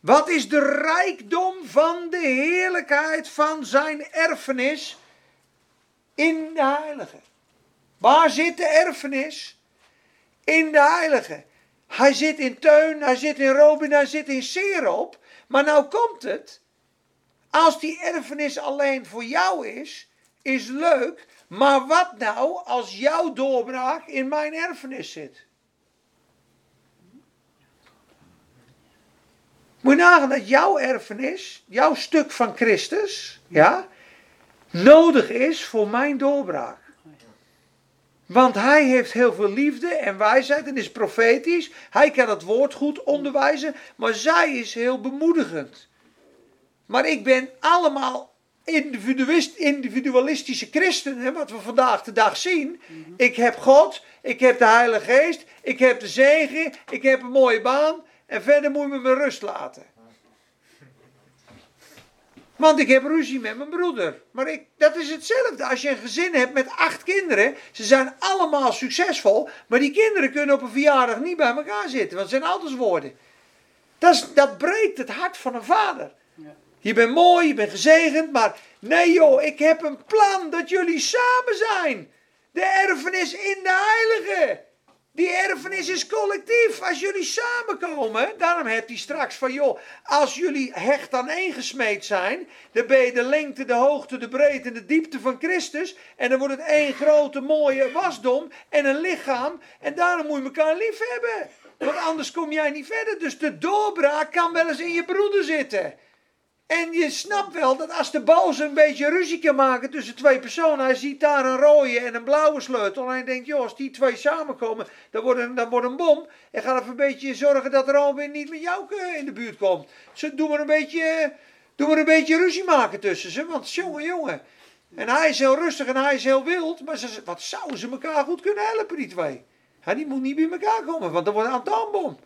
Wat is de rijkdom van de heerlijkheid van zijn erfenis? in de heilige. Waar zit de erfenis? In de heilige. Hij zit in Teun, hij zit in Robin, hij zit in Serop. Maar nou komt het. Als die erfenis alleen voor jou is, is leuk. Maar wat nou als jouw doorbraak in mijn erfenis zit? Moet je nagaan dat jouw erfenis, jouw stuk van Christus, ja, nodig is voor mijn doorbraak. Want hij heeft heel veel liefde en wijsheid en is profetisch. Hij kan het woord goed onderwijzen, maar zij is heel bemoedigend. Maar ik ben allemaal individualist, individualistische christenen, wat we vandaag de dag zien. Ik heb God, ik heb de Heilige Geest, ik heb de zegen, ik heb een mooie baan en verder moet je me met rust laten. Want ik heb ruzie met mijn broeder. Maar ik, dat is hetzelfde. Als je een gezin hebt met acht kinderen. Ze zijn allemaal succesvol. Maar die kinderen kunnen op een verjaardag niet bij elkaar zitten. Want ze zijn altijd woorden. Dat, is, dat breekt het hart van een vader. Je bent mooi, je bent gezegend. Maar nee joh, ik heb een plan dat jullie samen zijn. De erfenis in de heilige. Die erfenis is collectief. Als jullie samenkomen, daarom hebt hij straks van joh, als jullie hecht aan gesmeed zijn, dan ben je de lengte, de hoogte, de breedte en de diepte van Christus. En dan wordt het één grote mooie wasdom en een lichaam. En daarom moet je elkaar lief hebben. Want anders kom jij niet verder. Dus de doorbraak kan wel eens in je broeder zitten. En je snapt wel dat als de boze een beetje ruzie kan maken tussen twee personen, hij ziet daar een rode en een blauwe sleutel. En hij denkt, joh, als die twee samenkomen, dan wordt een, dan wordt een bom. En ga even een beetje zorgen dat Robin niet met jou eh, in de buurt komt. Ze doen maar een beetje, doen maar een beetje ruzie maken tussen ze, want jongen, jongen. En hij is heel rustig en hij is heel wild, maar wat zouden ze elkaar goed kunnen helpen, die twee? Hij die moet niet bij elkaar komen, want dan wordt een atoombom.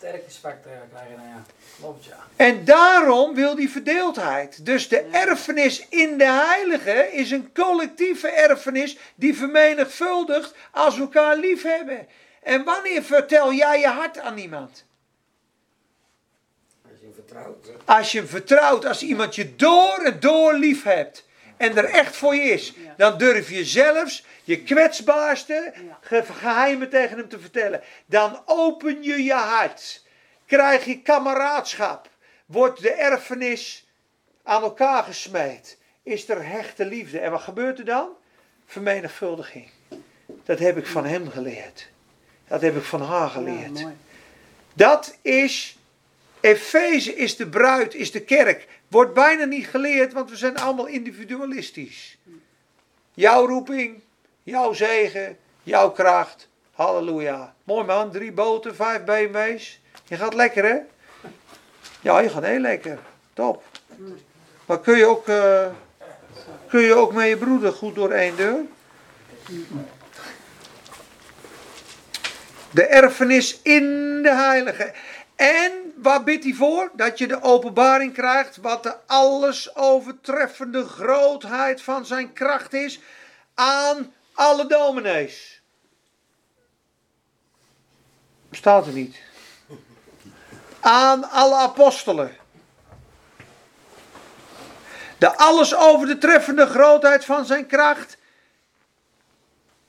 Versterkingsfactor krijgen dan ja. Klopt ja. En daarom wil die verdeeldheid. Dus de erfenis in de heilige is een collectieve erfenis die vermenigvuldigt als we elkaar lief hebben. En wanneer vertel jij je hart aan iemand? Als je hem vertrouwt. Als je hem vertrouwt, als iemand je door en door lief hebt en er echt voor je is, dan durf je zelfs je kwetsbaarste ge- geheimen tegen hem te vertellen. Dan open je je hart. Krijg je kameraadschap. Wordt de erfenis aan elkaar gesmeed. Is er hechte liefde. En wat gebeurt er dan? Vermenigvuldiging. Dat heb ik van hem geleerd. Dat heb ik van haar geleerd. Ja. Dat is, Efeze is de bruid, is de kerk. Wordt bijna niet geleerd, want we zijn allemaal individualistisch. Jouw roeping, jouw zegen, jouw kracht. Halleluja. Mooi man, drie boten, vijf BMW's. Je gaat lekker hè? Ja, je gaat heel lekker. Top. Maar kun je ook, eh, kun je ook met je broeder goed door één deur? De erfenis in de heilige. En waar bidt hij voor? Dat je de openbaring krijgt wat de alles overtreffende grootheid van zijn kracht is aan alle dominees. Staat er niet. Aan alle apostelen. De alles overtreffende grootheid van zijn kracht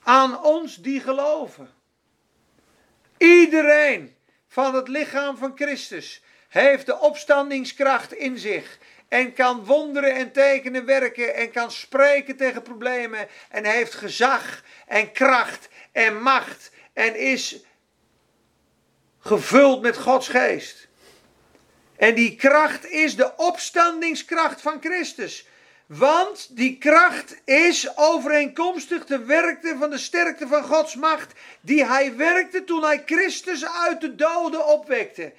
aan ons die geloven. Iedereen van het lichaam van Christus heeft de opstandingskracht in zich. En kan wonderen en tekenen werken. En kan spreken tegen problemen. En heeft gezag en kracht en macht. En is gevuld met Gods geest. En die kracht is de opstandingskracht van Christus. Want die kracht is overeenkomstig de werkte van de sterkte van Gods macht, die hij werkte toen hij Christus uit de doden opwekte.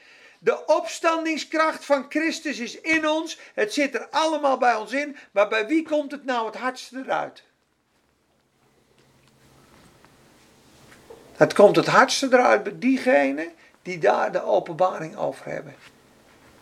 De opstandingskracht van Christus is in ons. Het zit er allemaal bij ons in. Maar bij wie komt het nou het hardste eruit? Het komt het hardste eruit bij diegenen die daar de openbaring over hebben.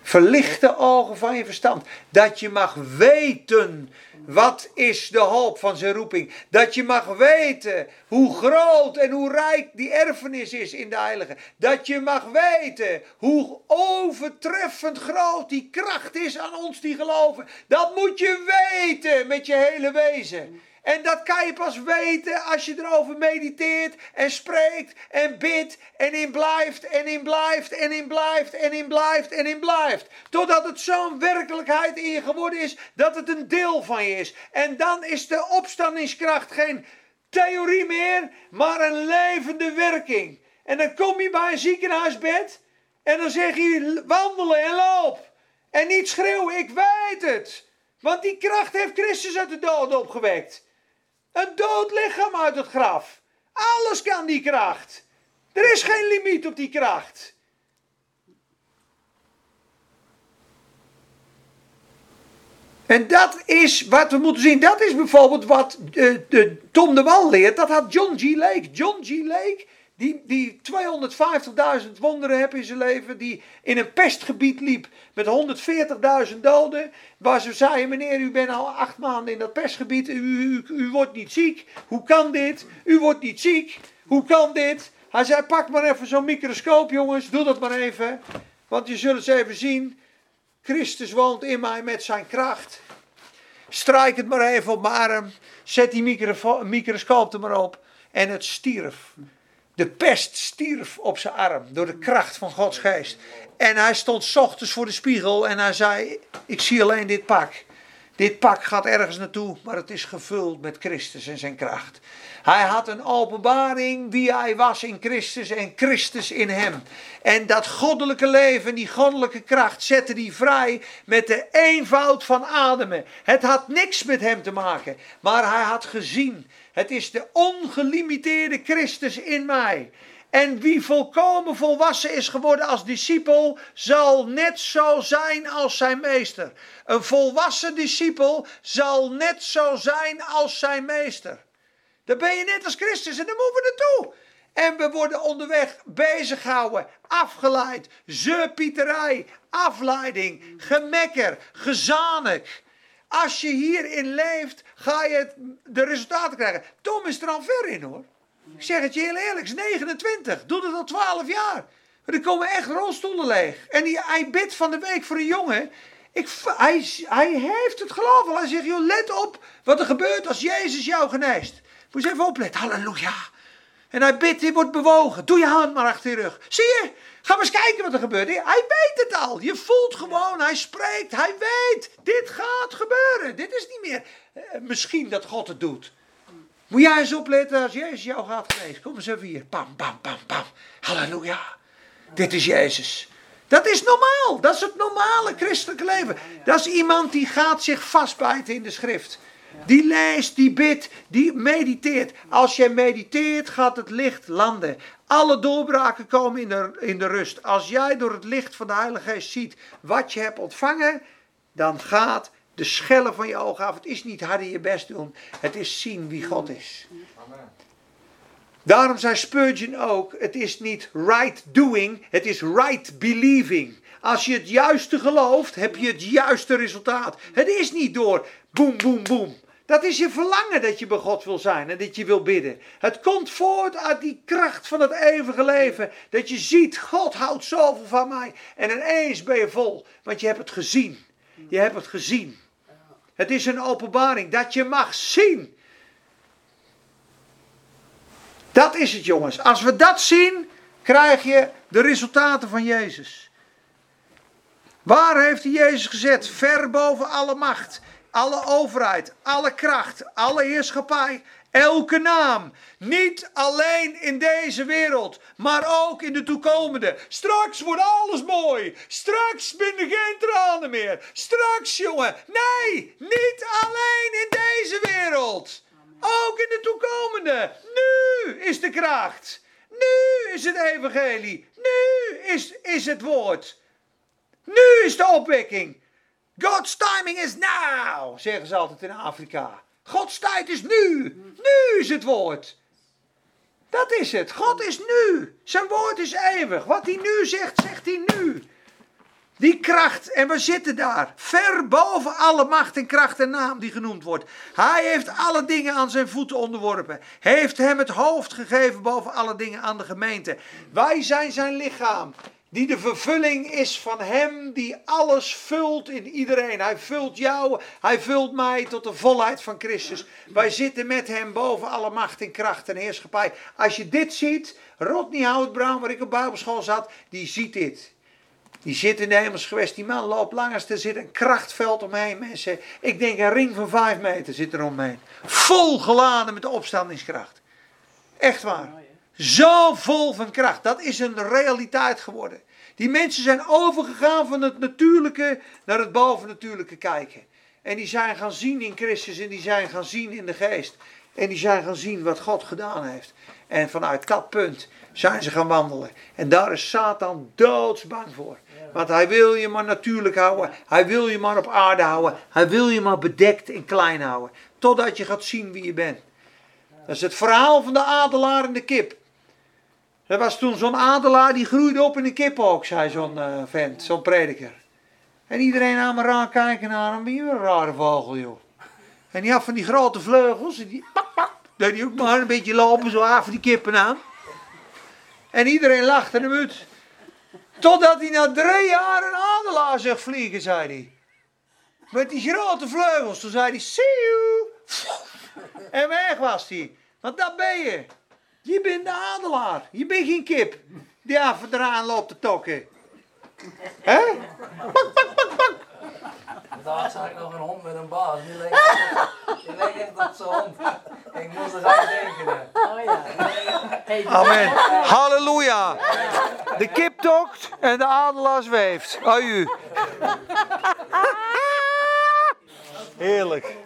Verlicht de ogen van je verstand. Dat je mag weten wat is de hoop van zijn roeping. Dat je mag weten hoe groot en hoe rijk die erfenis is in de heilige. Dat je mag weten hoe overtreffend groot die kracht is aan ons die geloven. Dat moet je weten met je hele wezen. En dat kan je pas weten als je erover mediteert en spreekt en bidt en in blijft en in blijft en in blijft en in blijft en in blijft. Totdat het zo'n werkelijkheid in je geworden is dat het een deel van je is. En dan is de opstandingskracht geen theorie meer, maar een levende werking. En dan kom je bij een ziekenhuisbed en dan zeg je wandelen en loop. En niet schreeuwen, ik weet het. Want die kracht heeft Christus uit de dood opgewekt. Een dood lichaam uit het graf. Alles kan die kracht. Er is geen limiet op die kracht. En dat is wat we moeten zien. Dat is bijvoorbeeld wat uh, de Tom de Wal leert. Dat had John G. Lake. John G. Lake die, die 250.000 wonderen heeft in zijn leven, die in een pestgebied liep met 140.000 doden, waar ze zeiden, meneer, u bent al acht maanden in dat pestgebied, u, u, u wordt niet ziek, hoe kan dit? U wordt niet ziek, hoe kan dit? Hij zei, pak maar even zo'n microscoop jongens, doe dat maar even, want je zult het even zien, Christus woont in mij met zijn kracht. Strijk het maar even op mijn arm, zet die microscoop er maar op en het stierf. De pest stierf op zijn arm door de kracht van Gods geest. En hij stond ochtends voor de spiegel en hij zei: Ik zie alleen dit pak. Dit pak gaat ergens naartoe, maar het is gevuld met Christus en zijn kracht. Hij had een openbaring wie hij was in Christus en Christus in hem. En dat goddelijke leven, die goddelijke kracht zette hij vrij met de eenvoud van ademen. Het had niks met hem te maken, maar hij had gezien het is de ongelimiteerde Christus in mij. En wie volkomen volwassen is geworden als discipel, zal net zo zijn als zijn meester. Een volwassen discipel zal net zo zijn als zijn meester. Dan ben je net als Christus en daar moeten we naartoe. En we worden onderweg bezig gehouden, afgeleid, zeupieterij, afleiding, gemekker, gezanik. Als je hierin leeft, ga je de resultaten krijgen. Tom is er al ver in hoor. Ik zeg het je heel eerlijk, is 29, doet het al 12 jaar. Er komen echt rolstoelen leeg. En die, hij bidt van de week voor een jongen. Ik, hij, hij heeft het geloof al. Hij zegt, joh, let op wat er gebeurt als Jezus jou geneest. Moet je even opletten, halleluja. En hij bidt, hij wordt bewogen. Doe je hand maar achter je rug. Zie je? Ga maar eens kijken wat er gebeurt. Hij weet het al. Je voelt gewoon, hij spreekt, hij weet. Dit gaat gebeuren. Dit is niet meer eh, misschien dat God het doet. Moet jij eens opletten als Jezus jou gaat genezen. Kom eens even hier. Pam, pam, pam, pam. Halleluja. Dit is Jezus. Dat is normaal. Dat is het normale christelijke leven. Dat is iemand die gaat zich vastbijten in de schrift. Die leest, die bidt, die mediteert. Als jij mediteert, gaat het licht landen. Alle doorbraken komen in de, in de rust. Als jij door het licht van de Heilige Geest ziet wat je hebt ontvangen, dan gaat de schellen van je ogen af. Het is niet harder je best doen, het is zien wie God is. Daarom zei Spurgeon ook: het is niet right doing, het is right believing. Als je het juiste gelooft, heb je het juiste resultaat. Het is niet door boem, boem, boem. Dat is je verlangen dat je bij God wil zijn en dat je wil bidden. Het komt voort uit die kracht van het eeuwige leven. Dat je ziet, God houdt zoveel van mij. En ineens ben je vol, want je hebt het gezien. Je hebt het gezien. Het is een openbaring dat je mag zien. Dat is het jongens. Als we dat zien, krijg je de resultaten van Jezus. Waar heeft hij Jezus gezet? Ver boven alle macht alle overheid, alle kracht, alle heerschappij, elke naam. Niet alleen in deze wereld, maar ook in de toekomende. Straks wordt alles mooi. Straks ben er geen tranen meer. Straks, jongen. Nee, niet alleen in deze wereld. Ook in de toekomende. Nu is de kracht. Nu is het evangelie. Nu is, is het woord. Nu is de opwekking. God's timing is now, zeggen ze altijd in Afrika. Gods tijd is nu. Nu is het woord. Dat is het. God is nu. Zijn woord is eeuwig. Wat hij nu zegt, zegt hij nu. Die kracht, en we zitten daar, ver boven alle macht en kracht en naam die genoemd wordt. Hij heeft alle dingen aan zijn voeten onderworpen. Heeft hem het hoofd gegeven boven alle dingen aan de gemeente. Wij zijn zijn lichaam, die de vervulling is van hem die alles vult in iedereen. Hij vult jou, hij vult mij tot de volheid van Christus. Wij zitten met hem boven alle macht en kracht en heerschappij. Als je dit ziet, Rodney Houtbrown, waar ik op bijbelschool zat, die ziet dit. Die zit in de hemels geweest. Die man loopt langs. Er zit een krachtveld omheen, mensen. Ik denk een ring van vijf meter zit er omheen. Vol geladen met de opstandingskracht. Echt waar. Zo vol van kracht. Dat is een realiteit geworden. Die mensen zijn overgegaan van het natuurlijke naar het bovennatuurlijke kijken. En die zijn gaan zien in Christus en die zijn gaan zien in de geest. En die zijn gaan zien wat God gedaan heeft. En vanuit dat punt zijn ze gaan wandelen. En daar is Satan doodsbang voor. Want hij wil je maar natuurlijk houden. Hij wil je maar op aarde houden. Hij wil je maar bedekt en klein houden. Totdat je gaat zien wie je bent. Dat is het verhaal van de adelaar en de kip. Er was toen zo'n adelaar die groeide op in een kip ook, zei zo'n uh, vent, zo'n prediker. En iedereen aan me raar kijken naar hem. Wie een rare vogel, joh. En die had van die grote vleugels. En die, pak, pak, deed hij ook maar een beetje lopen, zo af die kippen aan. En iedereen lachte hem uit. Totdat hij na drie jaar een adelaar zag vliegen, zei hij. Met die grote vleugels. Toen zei hij, see you. En weg was hij. Want dat ben je. Je bent de adelaar. Je bent geen kip. Die af en eraan loopt te tokken. Hè? Pak, pak, pak, pak. Daar zag ik nog een hond met een baas. Die leek echt, die leek echt op zijn hond. Ik moest er aan denken. Oh ja. Hey, Amen. Halleluja. De kip tokt en de adelaar zweeft. Aju. Heerlijk.